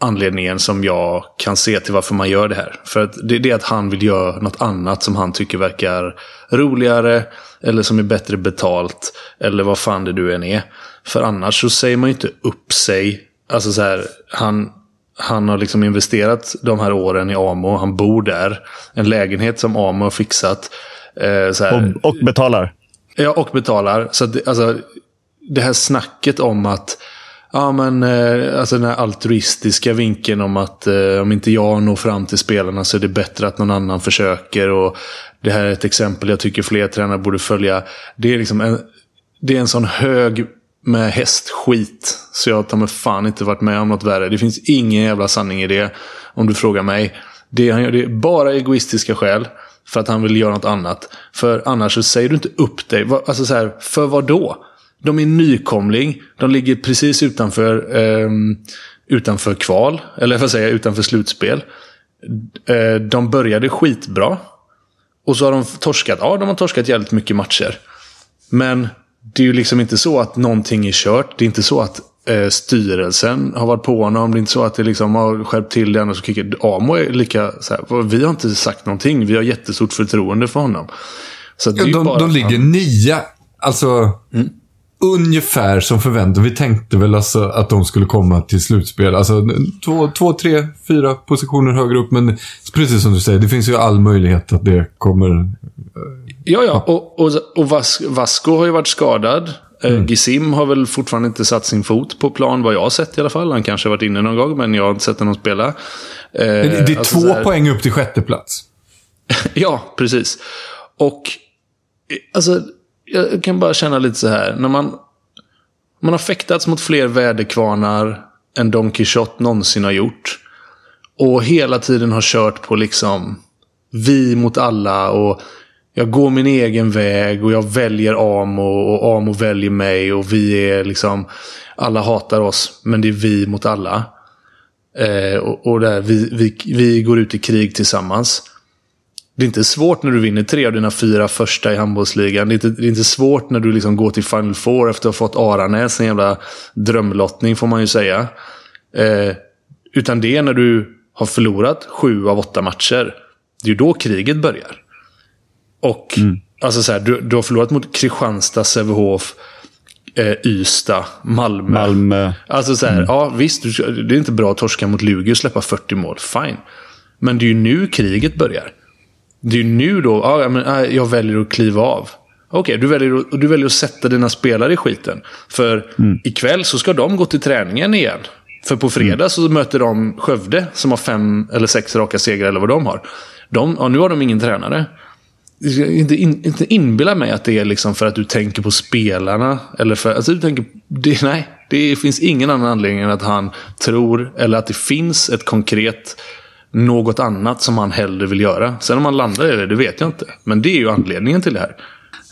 anledningen som jag kan se till varför man gör det här. För att det, det är att han vill göra något annat som han tycker verkar roligare. Eller som är bättre betalt. Eller vad fan det du än är. För annars så säger man ju inte upp sig. Alltså så här, han, han har liksom investerat de här åren i Amo. Han bor där. En lägenhet som Amo har fixat. Eh, och, och, betalar. Ja, och betalar. Så det, alltså, det här snacket om att Ja, men eh, alltså den här altruistiska vinkeln om att eh, om inte jag når fram till spelarna så är det bättre att någon annan försöker. Och Det här är ett exempel jag tycker fler tränare borde följa. Det är liksom en, det är en sån hög med hästskit. Så jag har fan inte varit med om något värre. Det finns ingen jävla sanning i det. Om du frågar mig. Det han gör det är bara egoistiska skäl. För att han vill göra något annat. För annars så säger du inte upp dig. Alltså så här, för vad då? De är nykomling. De ligger precis utanför, eh, utanför kval. Eller vad säger jag, utanför slutspel. Eh, de började skitbra. Och så har de torskat. Ja, de har torskat jävligt mycket matcher. Men det är ju liksom inte så att någonting är kört. Det är inte så att eh, styrelsen har varit på honom. Det är inte så att det liksom har skärpt till det. Annars Amo är lika så här, Vi har inte sagt någonting. Vi har jättestort förtroende för honom. Så ja, de, bara, de ligger nia. Alltså, mm ungefär som förväntat. Vi tänkte väl alltså att de skulle komma till slutspel. Alltså två, två, tre, fyra positioner högre upp. Men precis som du säger, det finns ju all möjlighet att det kommer... Ja, ja. Och, och, och Vas Vasco har ju varit skadad. Eh, mm. Gisim har väl fortfarande inte satt sin fot på plan, vad jag har sett i alla fall. Han kanske har varit inne någon gång, men jag har inte sett honom spela. Eh, det, det, är alltså två här... poäng upp till sjätte plats. ja, precis. Och alltså jag kan bara känna lite så här. När man, man har fäktats mot fler väderkvarnar än Don Quixote någonsin har gjort. Och hela tiden har kört på liksom vi mot alla och jag går min egen väg och jag väljer Amo och Amo väljer mig och vi är liksom alla hatar oss men det är vi mot alla. Eh, och, och där, vi, vi, vi går ut i krig tillsammans. Det är inte svårt när du vinner tre av dina fyra första i handbollsligan. Det är inte, det är inte svårt när du liksom går till Final Four efter att ha fått Aranäs. En jävla drömlottning får man ju säga. Eh, utan det är när du har förlorat sju av åtta matcher. Det är ju då kriget börjar. Och mm. alltså så här, du, du har förlorat mot Kristianstad, Sävehof, eh, Ystad, Malmö. Malmö. Alltså så här, mm. ja visst, det är inte bra att torska mot Lugi och släppa 40 mål. Fine. Men det är ju nu kriget börjar. Det är ju nu då, ja, men, jag väljer att kliva av. Okej, okay, du, väljer, du väljer att sätta dina spelare i skiten. För mm. ikväll så ska de gå till träningen igen. För på fredag mm. så möter de Skövde som har fem eller sex raka segrar eller vad de har. De, ja, nu har de ingen tränare. Inte, in, inte inbilla mig att det är liksom för att du tänker på spelarna. Eller för, alltså du tänker, det, nej, det finns ingen annan anledning än att han tror, eller att det finns ett konkret något annat som han hellre vill göra. Sen om han landar i det, det vet jag inte. Men det är ju anledningen till det här.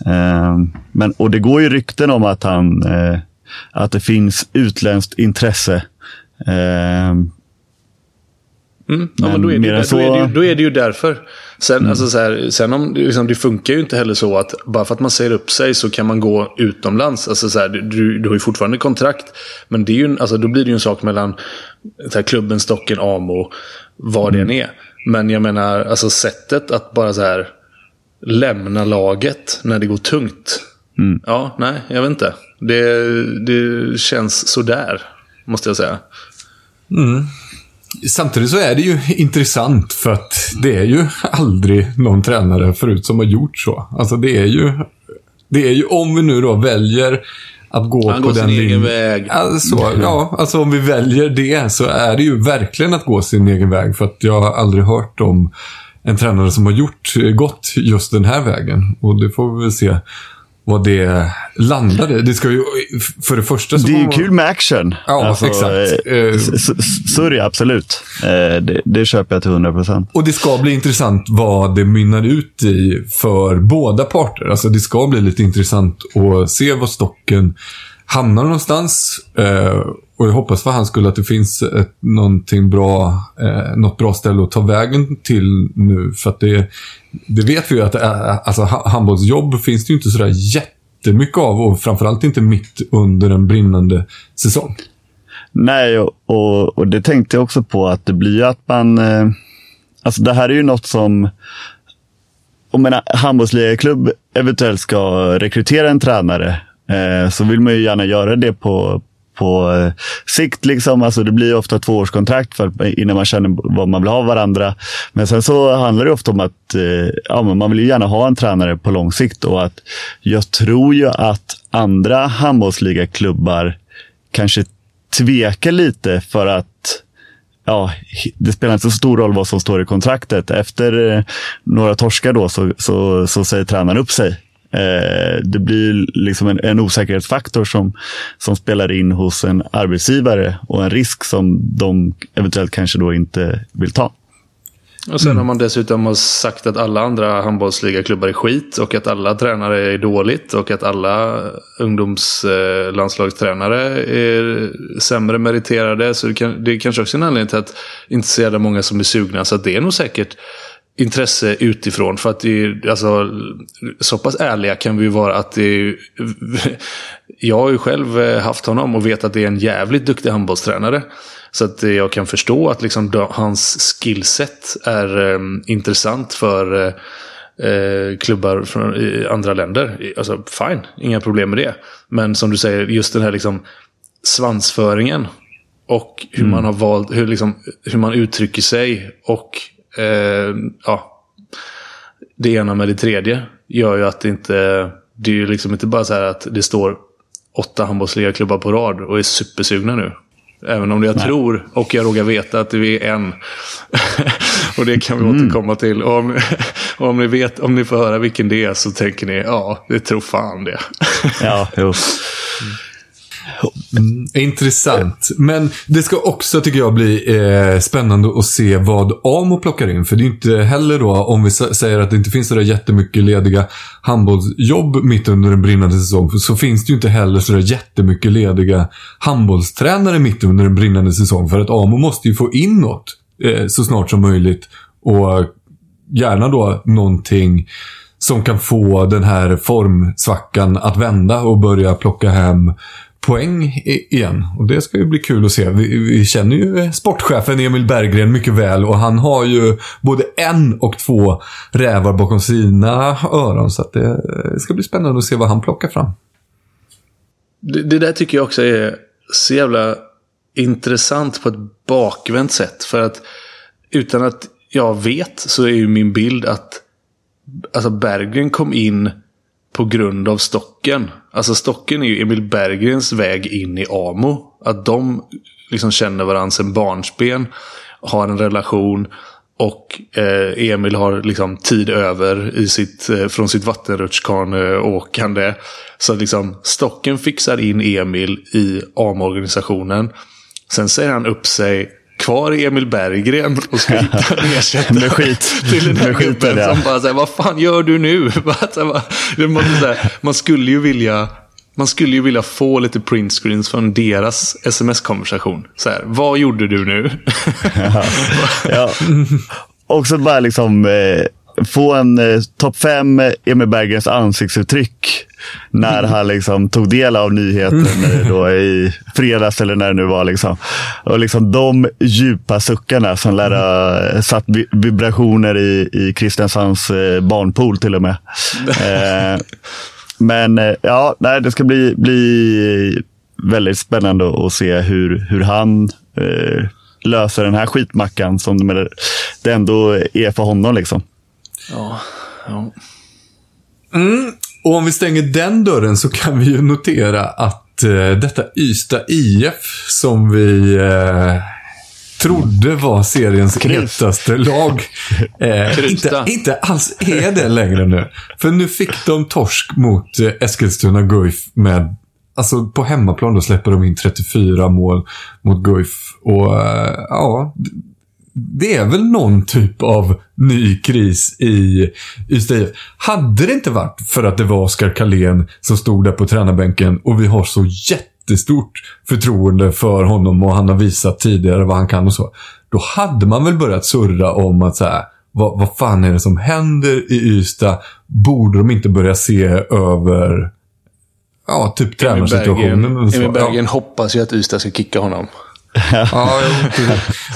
Uh, men, och det går ju rykten om att, han, uh, att det finns utländskt intresse. Uh, Mm. Ja, men då är, det, så... då, är det, då är det ju därför. Sen, mm. alltså så här, sen om, liksom, det funkar ju inte heller så att bara för att man säger upp sig så kan man gå utomlands. Alltså så här, du, du har ju fortfarande kontrakt. Men det är ju, alltså, då blir det ju en sak mellan så här, klubben, Stocken, Amo, vad det än är. Men jag menar, alltså sättet att bara så här lämna laget när det går tungt. Mm. Ja, nej, jag vet inte. Det, det känns sådär, måste jag säga. Mm. Samtidigt så är det ju intressant för att det är ju aldrig någon tränare förut som har gjort så. Alltså det är ju, det är ju om vi nu då väljer att gå Han på den linjen. egen väg. Alltså, ja, alltså om vi väljer det så är det ju verkligen att gå sin egen väg. För att jag har aldrig hört om en tränare som har gjort, gått just den här vägen. Och det får vi väl se vad det landade. Det ska ju, för det första Det är ju kul med action. Ja, alltså, exakt. Eh, är det absolut. Eh, det, det köper jag till 100%. Och det ska bli intressant vad det mynnar ut i för båda parter. Alltså det ska bli lite intressant att se var stocken hamnar någonstans. Eh, och jag hoppas för hans skull att det finns ett, någonting bra, eh, något bra ställe att ta vägen till nu. För att det, det vet vi ju att eh, alltså, handbollsjobb finns det ju inte sådär jättemycket av och framförallt inte mitt under en brinnande säsong. Nej, och, och, och det tänkte jag också på att det blir ju att man... Eh, alltså det här är ju något som om en handbollsligaklubb eventuellt ska rekrytera en tränare eh, så vill man ju gärna göra det på, på eh, sikt. Liksom. Alltså det blir ofta tvåårskontrakt för, innan man känner vad man vill ha av varandra. Men sen så handlar det ofta om att eh, ja, man vill gärna ha en tränare på lång sikt. Och att jag tror ju att andra handbollsligaklubbar kanske tvekar lite för att ja, det spelar inte så stor roll vad som står i kontraktet. Efter eh, några torskar då så, så, så säger tränaren upp sig. Eh, det blir liksom en, en, osäkerhetsfaktor som, som spelar in hos en arbetsgivare och en risk som de eventuellt kanske då inte vill ta. Och sen mm. har man dessutom sagt att alla andra handbollsligaklubbar är skit och att alla tränare är dåligt och att alla ungdomslandslagstränare är sämre meriterade. Så det, kan, det är kanske också en anledning till att inte så jävla många som är sugna. Så det är nog säkert intresse utifrån. För att det är, alltså, så pass ärliga kan vi vara att det är, Jag har ju själv haft honom och vet att det är en jävligt duktig handbollstränare. Så att jag kan förstå att liksom hans skillset är um, intressant för uh, klubbar från andra länder. Alltså fine, inga problem med det. Men som du säger, just den här liksom svansföringen. Och hur mm. man har valt, hur, liksom, hur man uttrycker sig. Och uh, ja, det ena med det tredje gör ju att det inte... Det är ju liksom inte bara så här att det står åtta handbollsligaklubbar på rad och är supersugna nu. Även om jag Nej. tror och jag råkar veta att det är en. och det kan vi mm. återkomma till. Och om, och om, ni vet, om ni får höra vilken det är så tänker ni ja, det tror fan det. ja, jo. Mm, intressant. Men det ska också, tycker jag, bli eh, spännande att se vad AMO plockar in. För det är inte heller då, om vi säger att det inte finns sådär jättemycket lediga handbollsjobb mitt under en brinnande säsong. Så finns det ju inte heller sådär jättemycket lediga handbollstränare mitt under en brinnande säsong. För att AMO måste ju få in något eh, så snart som möjligt. Och gärna då någonting som kan få den här formsvackan att vända och börja plocka hem poäng igen. Och det ska ju bli kul att se. Vi, vi, känner ju sportchefen Emil Berggren mycket väl och han har ju både en och två rävar bakom sina öron. Så det ska bli spännande att se vad han plockar fram. Det, det där tycker jag också är så jävla intressant på ett bakvänt sätt. För att utan att jag vet så är ju min bild att alltså Berggren kom in på grund av stocken. Alltså stocken är ju Emil Berggrens väg in i AMO. Att de liksom känner varandra sedan barnsben. Har en relation. Och eh, Emil har liksom tid över i sitt, eh, från sitt vattenrutschkaneåkande. Så liksom stocken fixar in Emil i AMO-organisationen. Sen säger han upp sig kvar Emil Berggren och ska hitta en ersättare med skit. till den här gubben ja. som bara säger vad fan gör du nu? man skulle ju vilja man skulle ju vilja få lite printscreens från deras sms-konversation. Så här, vad gjorde du nu? ja. ja. Också bara liksom eh, få en eh, topp fem Emil Berggrens ansiktsuttryck när han liksom tog del av nyheten då i fredags eller när det nu var. Liksom. Och liksom de djupa suckarna som lär ha satt vibrationer i, i Kristiansands eh, barnpool till och med. eh, men eh, ja, nej, det ska bli, bli väldigt spännande att se hur, hur han eh, löser den här skitmackan som det ändå är för honom. Liksom. Ja, ja. Mm. Och om vi stänger den dörren så kan vi ju notera att eh, detta Ystad IF som vi eh, trodde var seriens hetaste lag. Eh, inte, inte alls är det längre nu. För nu fick de torsk mot eh, Eskilstuna Guif med Alltså på hemmaplan då släpper de in 34 mål mot Guif. Och eh, ja, det är väl någon typ av ny kris i Ystad Hade det inte varit för att det var Oskar Karlén som stod där på tränarbänken och vi har så jätte jättestort förtroende för honom och han har visat tidigare vad han kan och så. Då hade man väl börjat surra om att så här, vad, vad fan är det som händer i Ystad? Borde de inte börja se över ja, typ tränarsituationen? Emil Berggren Ja. hoppas ju att Ystad ska kicka honom. Ja,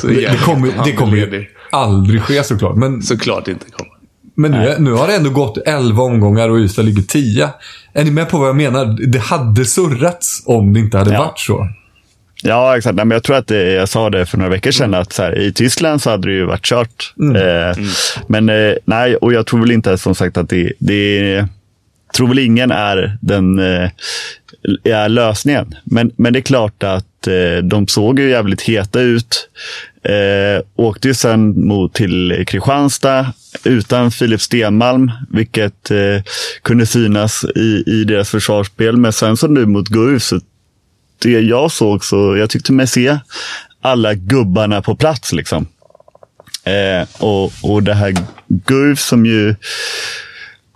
det, det kommer, det kommer ju aldrig ske såklart. Men, Såklart inte kommer. men nu, nu har det ändå gått 11 omgångar och Ystad ligger 10. Är ni med på vad jag menar? Det hade surrats om det inte hade Ja. varit så. Ja, exakt. Nej, men jag tror att det, jag sa det för några veckor sedan att så här, i Tyskland så hade det ju varit kört. Eh, Men eh, nej, och jag tror väl inte som sagt att det, det tror väl ingen är den eh, är lösningen. Men, men det är klart att eh, de såg ju jävligt heta ut. Eh, åkte ju sen mot till Kristianstad utan Filip Stenmalm, vilket eh, kunde synas i, i deras försvarsspel. Men sen så nu mot Guif så det jag såg så jag tyckte mig se alla gubbarna på plats. liksom. Eh, och, och det här Guif som ju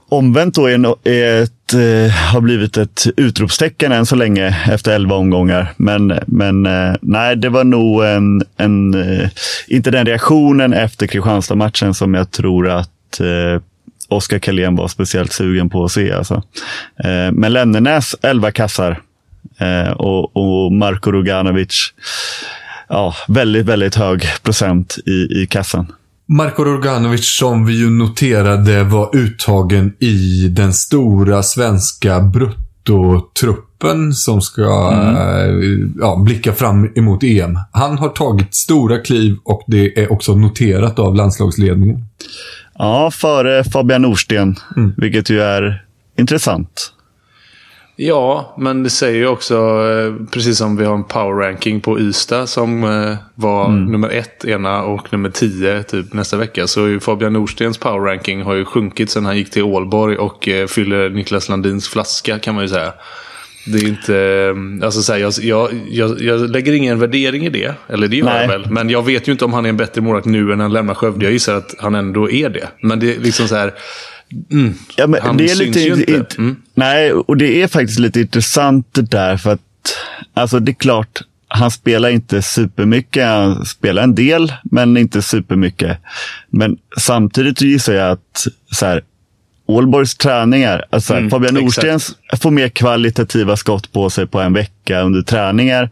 omvänt då är, är ett, eh, har blivit ett utropstecken än så länge efter elva omgångar. Men, men eh, nej, det var nog en, en eh, inte den reaktionen efter Kristianstad-matchen som jag tror att eh, Oskar Karlén var speciellt sugen på att se. Alltså. Eh, men Lennernäs 11 kassar eh, och, och Marko Roganovic ja, väldigt, väldigt hög procent i, i kassan. Marko Roganovic som vi ju noterade var uttagen i den stora svenska bruttotruppen som ska eh, ja, blicka fram emot EM. Han har tagit stora kliv och det är också noterat av landslagsledningen. Ja, före Fabian Norsten, vilket ju är intressant. Ja, men det säger ju också, eh, precis som vi har en power ranking på Ystad som eh, var nummer ett ena och nummer tio typ nästa vecka. Så Fabian Norstens power ranking har ju sjunkit sedan han gick till Ålborg och eh, fyller Niklas Landins flaska kan man ju säga. Det är inte, alltså så här, jag, jag, jag, jag lägger ingen värdering i det. Eller det gör Nej. jag väl. Men jag vet ju inte om han är en bättre målvakt nu än han lämnar Skövde. Jag gissar att han ändå är det. Men det är liksom så här. Mm, Ja, men han det är syns lite, ju inte. int- Mm. Nej, och det är faktiskt lite intressant det där. För att, alltså det är klart, han spelar inte supermycket. Han spelar en del, men inte supermycket. Men samtidigt gissar jag att så här, Ålborgs träningar, alltså Mm, Fabian. Norstens får mer kvalitativa skott på sig på en vecka under träningar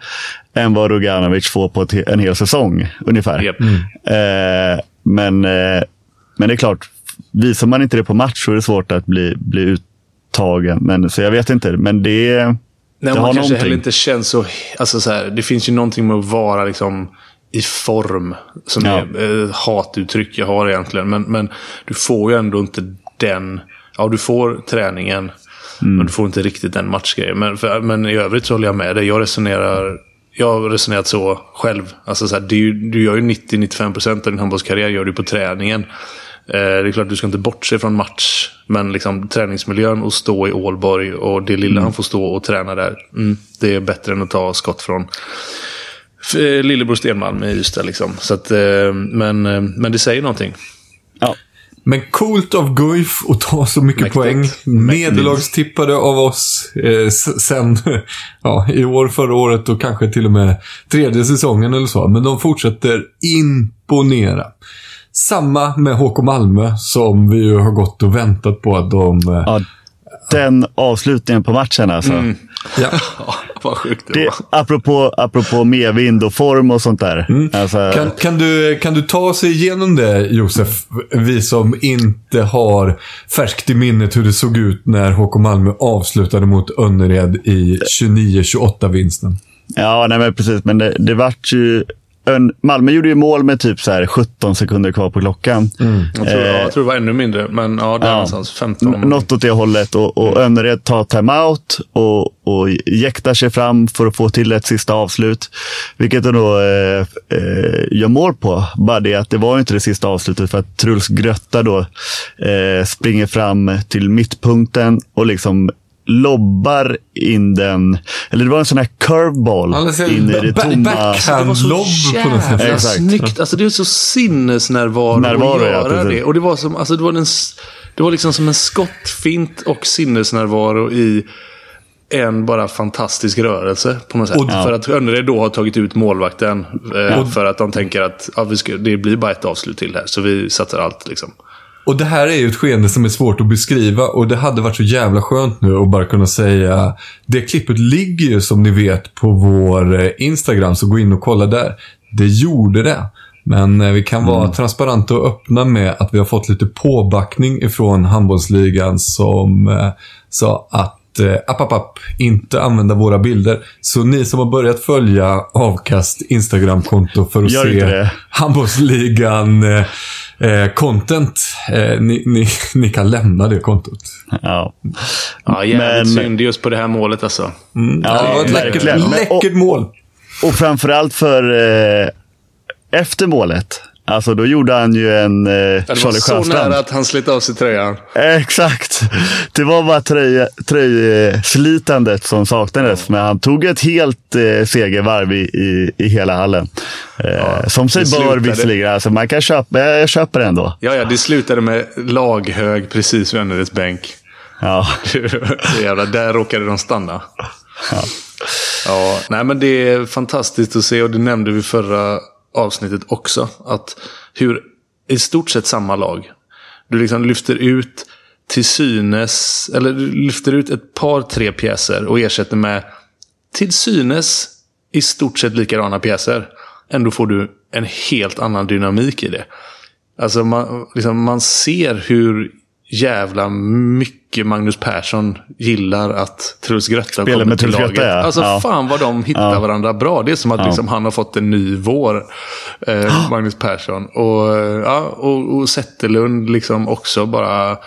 än vad Roganovic får på en hel säsong ungefär. Japp. Eh, men, eh, men det är klart, visar man inte det på match så är det svårt att bli, bli uttagen. Men, så jag vet inte, men det, Nej, det man har kanske någonting. heller inte känns så... Alltså så här, det finns ju någonting med att vara liksom i form. Som Ja. är ett hatuttryck jag har egentligen. Men, men du får ju ändå inte den... Ja, du får träningen. Mm. Men du får inte riktigt den matchgrejen. Men, för, men i övrigt så håller jag med dig. Jag resonerar... Jag har resonerat så själv. Alltså så här, ju, du gör ju 90-95% av din handbollskarriär gör du på träningen. Eh, det är klart du ska inte bortse från match. Men liksom träningsmiljön och stå i Ålborg och det lilla han får stå och träna där. Mm, det är bättre än att ta skott från eh, Lillebror Stenmalm i Ystad. Liksom. Så att, eh, men, men det säger någonting. Ja. Men coolt av Guif att ta så mycket Mäktigt. poäng. Nederlagstippade av oss eh, sen ja, i år, förra året och kanske till och med tredje säsongen eller så. Men de fortsätter imponera. Samma med HK Malmö som vi ju har gått och väntat på att de... Eh, Ja, den avslutningen på matchen alltså. ja. Ja, vad sjukt det, Det, var. apropå, apropå medvind och form och sånt där. Alltså, Kan, kan, du, kan du ta oss igenom det, Josef? Vi som inte har färskt i minnet hur det såg ut när HK Malmö avslutade mot Önnered i 29-28-vinsten. Ja, nej men precis. Men det, det vart ju... En, Malmö gjorde ju mål med typ så här 17 sekunder kvar på klockan. Jag tror, ja, Eh, jag tror det var ännu mindre. Men ja, där Ja. någonstans. 15. N- Något åt det hållet. Och, och Önnered tar timeout och, och jäktar sig fram för att få till ett sista avslut. Vilket de då eh, eh, gör mål på. Bara det att det var ju inte det sista avslutet för att Truls Grötta då eh, springer fram till mittpunkten och liksom lobbar in den. Eller det var en sån här curveball Alltså, in i det tomma. backhand. Det var så lobb på något sätt. jävla Exakt. snyggt. Alltså det är så sinnesnärvaro Närvaro, att ja, göra precis. det. Och det var, som, alltså det, var en, det var liksom som en skottfint och sinnesnärvaro i en bara fantastisk rörelse på något sätt. Och- För att Önnered då har tagit ut målvakten. Eh, för att de tänker att ja, vi ska, det blir bara ett avslut till här. Så vi satsar allt liksom. Och det här är ju ett skeende som är svårt att beskriva och det hade varit så jävla skönt nu att bara kunna säga Det klippet ligger ju som ni vet på vår eh, Instagram, så gå in och kolla där. Det gjorde det. Men eh, vi kan vara transparenta och öppna med att vi har fått lite påbackning ifrån handbollsligan som eh, sa att eh, app, app, app, inte använda våra bilder. Så ni som har börjat följa Avkast Instagram-konto för att se handbollsligan eh, eh, content, eh, ni, ni, ni kan lämna det kontot. Ja. Ja, jävligt Men- synd just på det här målet alltså. Ja, det var ett läckert, läckert mål. Och framförallt för eh, efter målet. Alltså då gjorde han ju en eh, Det var Charlie så Sjöstrand. nära att han slet av sig tröjan. Exakt. Det var bara tröj, tröjslitandet som saknades. Men han tog ett helt eh, segervarv i, i, i hela hallen. Eh, som sig bör visserligen. Alltså, man kan köpa, jag köper det ändå. Ja, ja, det slutade med laghög precis vid Önnereds bänk. Ja. Jävla, där råkade de stanna. Ja. nej men det är fantastiskt att se och det nämnde vi förra avsnittet också. Att hur i stort sett samma lag. Du liksom lyfter ut till synes, eller du lyfter ut ett par, tre pjäser och ersätter med till synes i stort sett likadana pjäser. Ändå får du en helt annan dynamik i det. Alltså man, liksom, man ser hur jävla mycket Magnus Persson gillar att Truls Grötta Spelar kommer med till laget. Grötta, ja. Alltså Ja. fan vad de hittar varandra bra. Det är som att liksom, han har fått en ny vår, eh, Magnus Persson. Och, eh, ja, och, och Zetterlund liksom också bara Ja,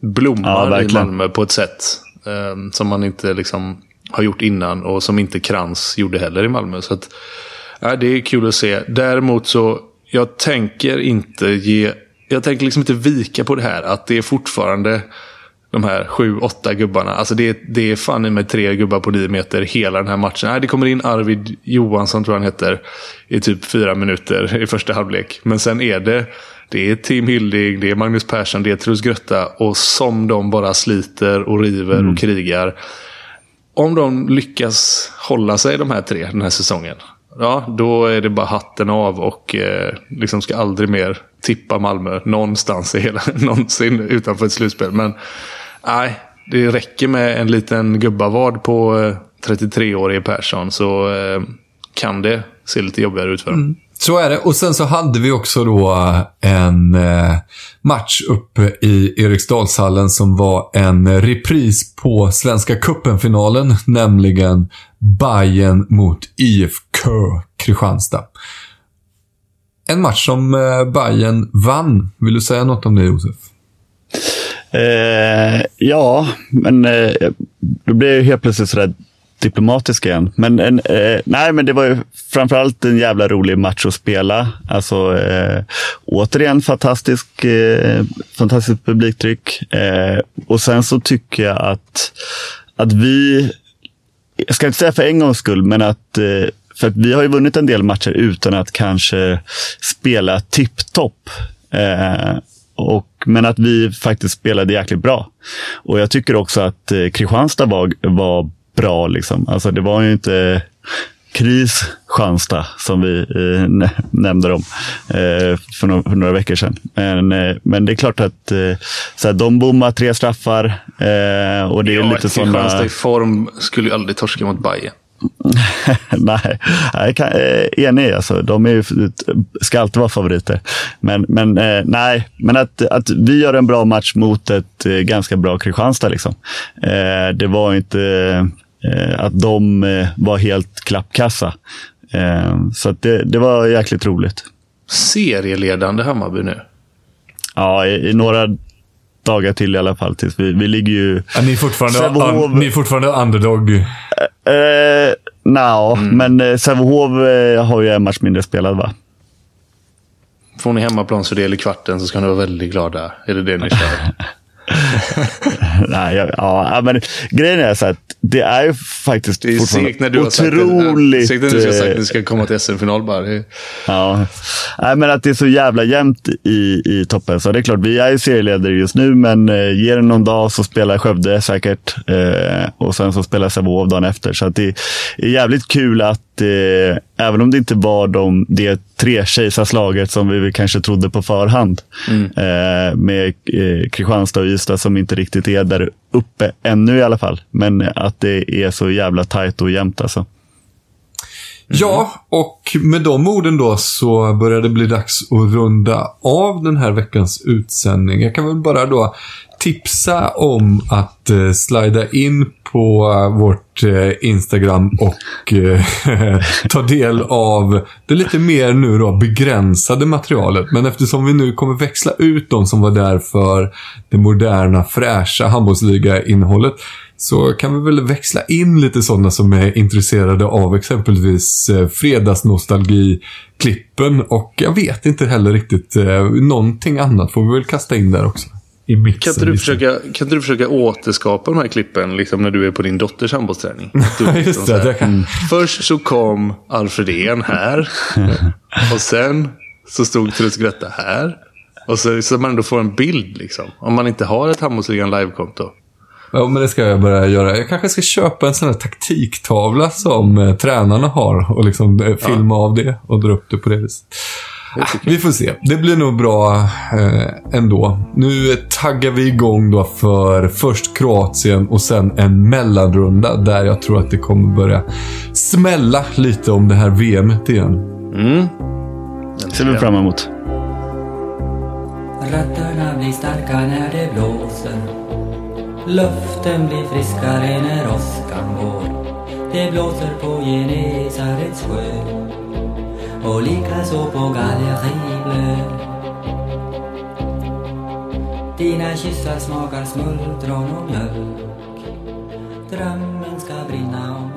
blommar i. Malmö på ett sätt eh, som man inte liksom har gjort innan och som inte Krans gjorde heller i Malmö. Så att, ja, det är kul att se. Däremot så, jag tänker inte ge, jag tänker liksom inte vika på det här. Att det är fortfarande de här sju, åtta gubbarna. Alltså det, är- det är fan i mig tre gubbar på nio meter hela den här matchen. Nej, det kommer in Arvid Johansson, tror jag han heter, i typ fyra minuter i första halvlek. Men sen är det, det är Tim Hilding, det är Magnus Persson, det är Truls Grötta. Och som de bara sliter och river och krigar. Om de lyckas hålla sig de här tre den här säsongen. Ja, då är det bara hatten av och eh, liksom ska aldrig mer tippa Malmö någonstans i hela, någonsin utanför ett slutspel. Men nej, det räcker med en liten gubbavad på eh, 33-årige Persson så eh, kan det se lite jobbigare ut för dem. Mm. Så är det. Och sen så hade vi också då eh, en eh, match uppe i Eriksdalshallen som var en repris på Svenska Cupen-finalen, nämligen Bayern mot IFK Kristianstad. En match som eh, Bayern vann. Vill du säga något om det, Josef? Eh, ja, men eh, då blir jag helt plötsligt sådär diplomatisk igen. Men, en, eh, nej, men det var ju framförallt en jävla rolig match att spela. Alltså, eh, återigen fantastisk, eh, fantastiskt publiktryck. Eh, och sen så tycker jag att, att vi, jag ska inte säga för en gångs skull, men att eh, för vi har ju vunnit en del matcher utan att kanske spela tipptopp. Eh, och, men att vi faktiskt spelade jäkligt bra. Och jag tycker också att eh, Kristianstad var, var bra. Liksom. Alltså, det var ju inte kris Kristianstad som vi eh, nä- nämnde dem eh, för, no för några veckor sedan. Men, eh, men det är klart att eh, så här, de bommar tre straffar eh, och det är Ja, lite Kristianstad sådana... i form skulle ju aldrig torska mot Bayern. Nej, jag kan, eh, enig. Alltså. De är ju, ska alltid vara favoriter. Men, men, eh, nej, men att, att vi gör en bra match mot ett eh, ganska bra Kristianstad. Liksom. Eh, det var inte eh, att de eh, var helt klappkassa. Så det, det var jäkligt roligt. Serieledande Hammarby nu. Ja, i, i några dagar till i alla fall. Tills vi, vi ligger ju... Ja, ni, är fortfarande un, ni är fortfarande underdog. Eh, Nja, men eh, Sävehof eh, har ju en match mindre spelad va? Får ni hemmaplansfördel i kvarten så ska ni vara väldigt glada. Är det det ni kör? Nej, jag, ja, men grejen är så att det är ju faktiskt Det är fortfarande när du otroligt... Segt när du har sagt eh, att ni ska komma till SM-final bara. Det Ja, Nej, men att det är så jävla jämnt i, i toppen. Så det är klart, vi är ju serieledare just nu, men eh, ge det någon dag så spelar Skövde säkert. Eh, och sen så spelar Sävehof dagen efter. Så att det är jävligt kul att, eh, även om det inte var de, det tre kejsarslaget som vi kanske trodde på förhand, eh, med eh, Kristianstad och Ystad som inte riktigt är där uppe ännu i alla fall. Men att det är så jävla tajt och jämnt alltså. Ja, och med de orden då så börjar det bli dags att runda av den här veckans utsändning. Jag kan väl bara då tipsa om att eh, slida in på eh, vårt eh, Instagram och eh, ta del av det lite mer nu då begränsade materialet. Men eftersom vi nu kommer växla ut de som var där för det moderna, fräscha handbollsliga-innehållet så kan vi väl växla in lite sådana som är intresserade av exempelvis eh, fredagsnostalgi-klippen och jag vet inte heller riktigt, eh, någonting annat får vi väl kasta in där också. I mixen. Kan inte, du liksom. försöka, kan inte du försöka återskapa de här klippen liksom när du är på din dotters handbollsträning? Ja, just det. det kan... Först så kom Alfredén här. Och sen så stod Truls Grötta här. Och så, så man ändå får en bild liksom. Om man inte har ett handbollsligan live-konto. Ja, men det ska jag börja göra. Jag kanske ska köpa en sån här taktiktavla som eh, tränarna har och liksom eh, filma av det och dra upp det på det viset. Vi får se. Det blir nog bra eh, ändå. Nu taggar vi igång då för först Kroatien och sen en mellanrunda där jag tror att det kommer börja smälla lite om det här VMet igen. Mm. ser vi fram emot. Rötterna blir starka när det blåser Luften blir friskare när åskan går Det blåser på Genesarets sjö och likaså på Gallerieblö Dina kyssar smakar smultron och mjölk Drömmen ska brinna om ett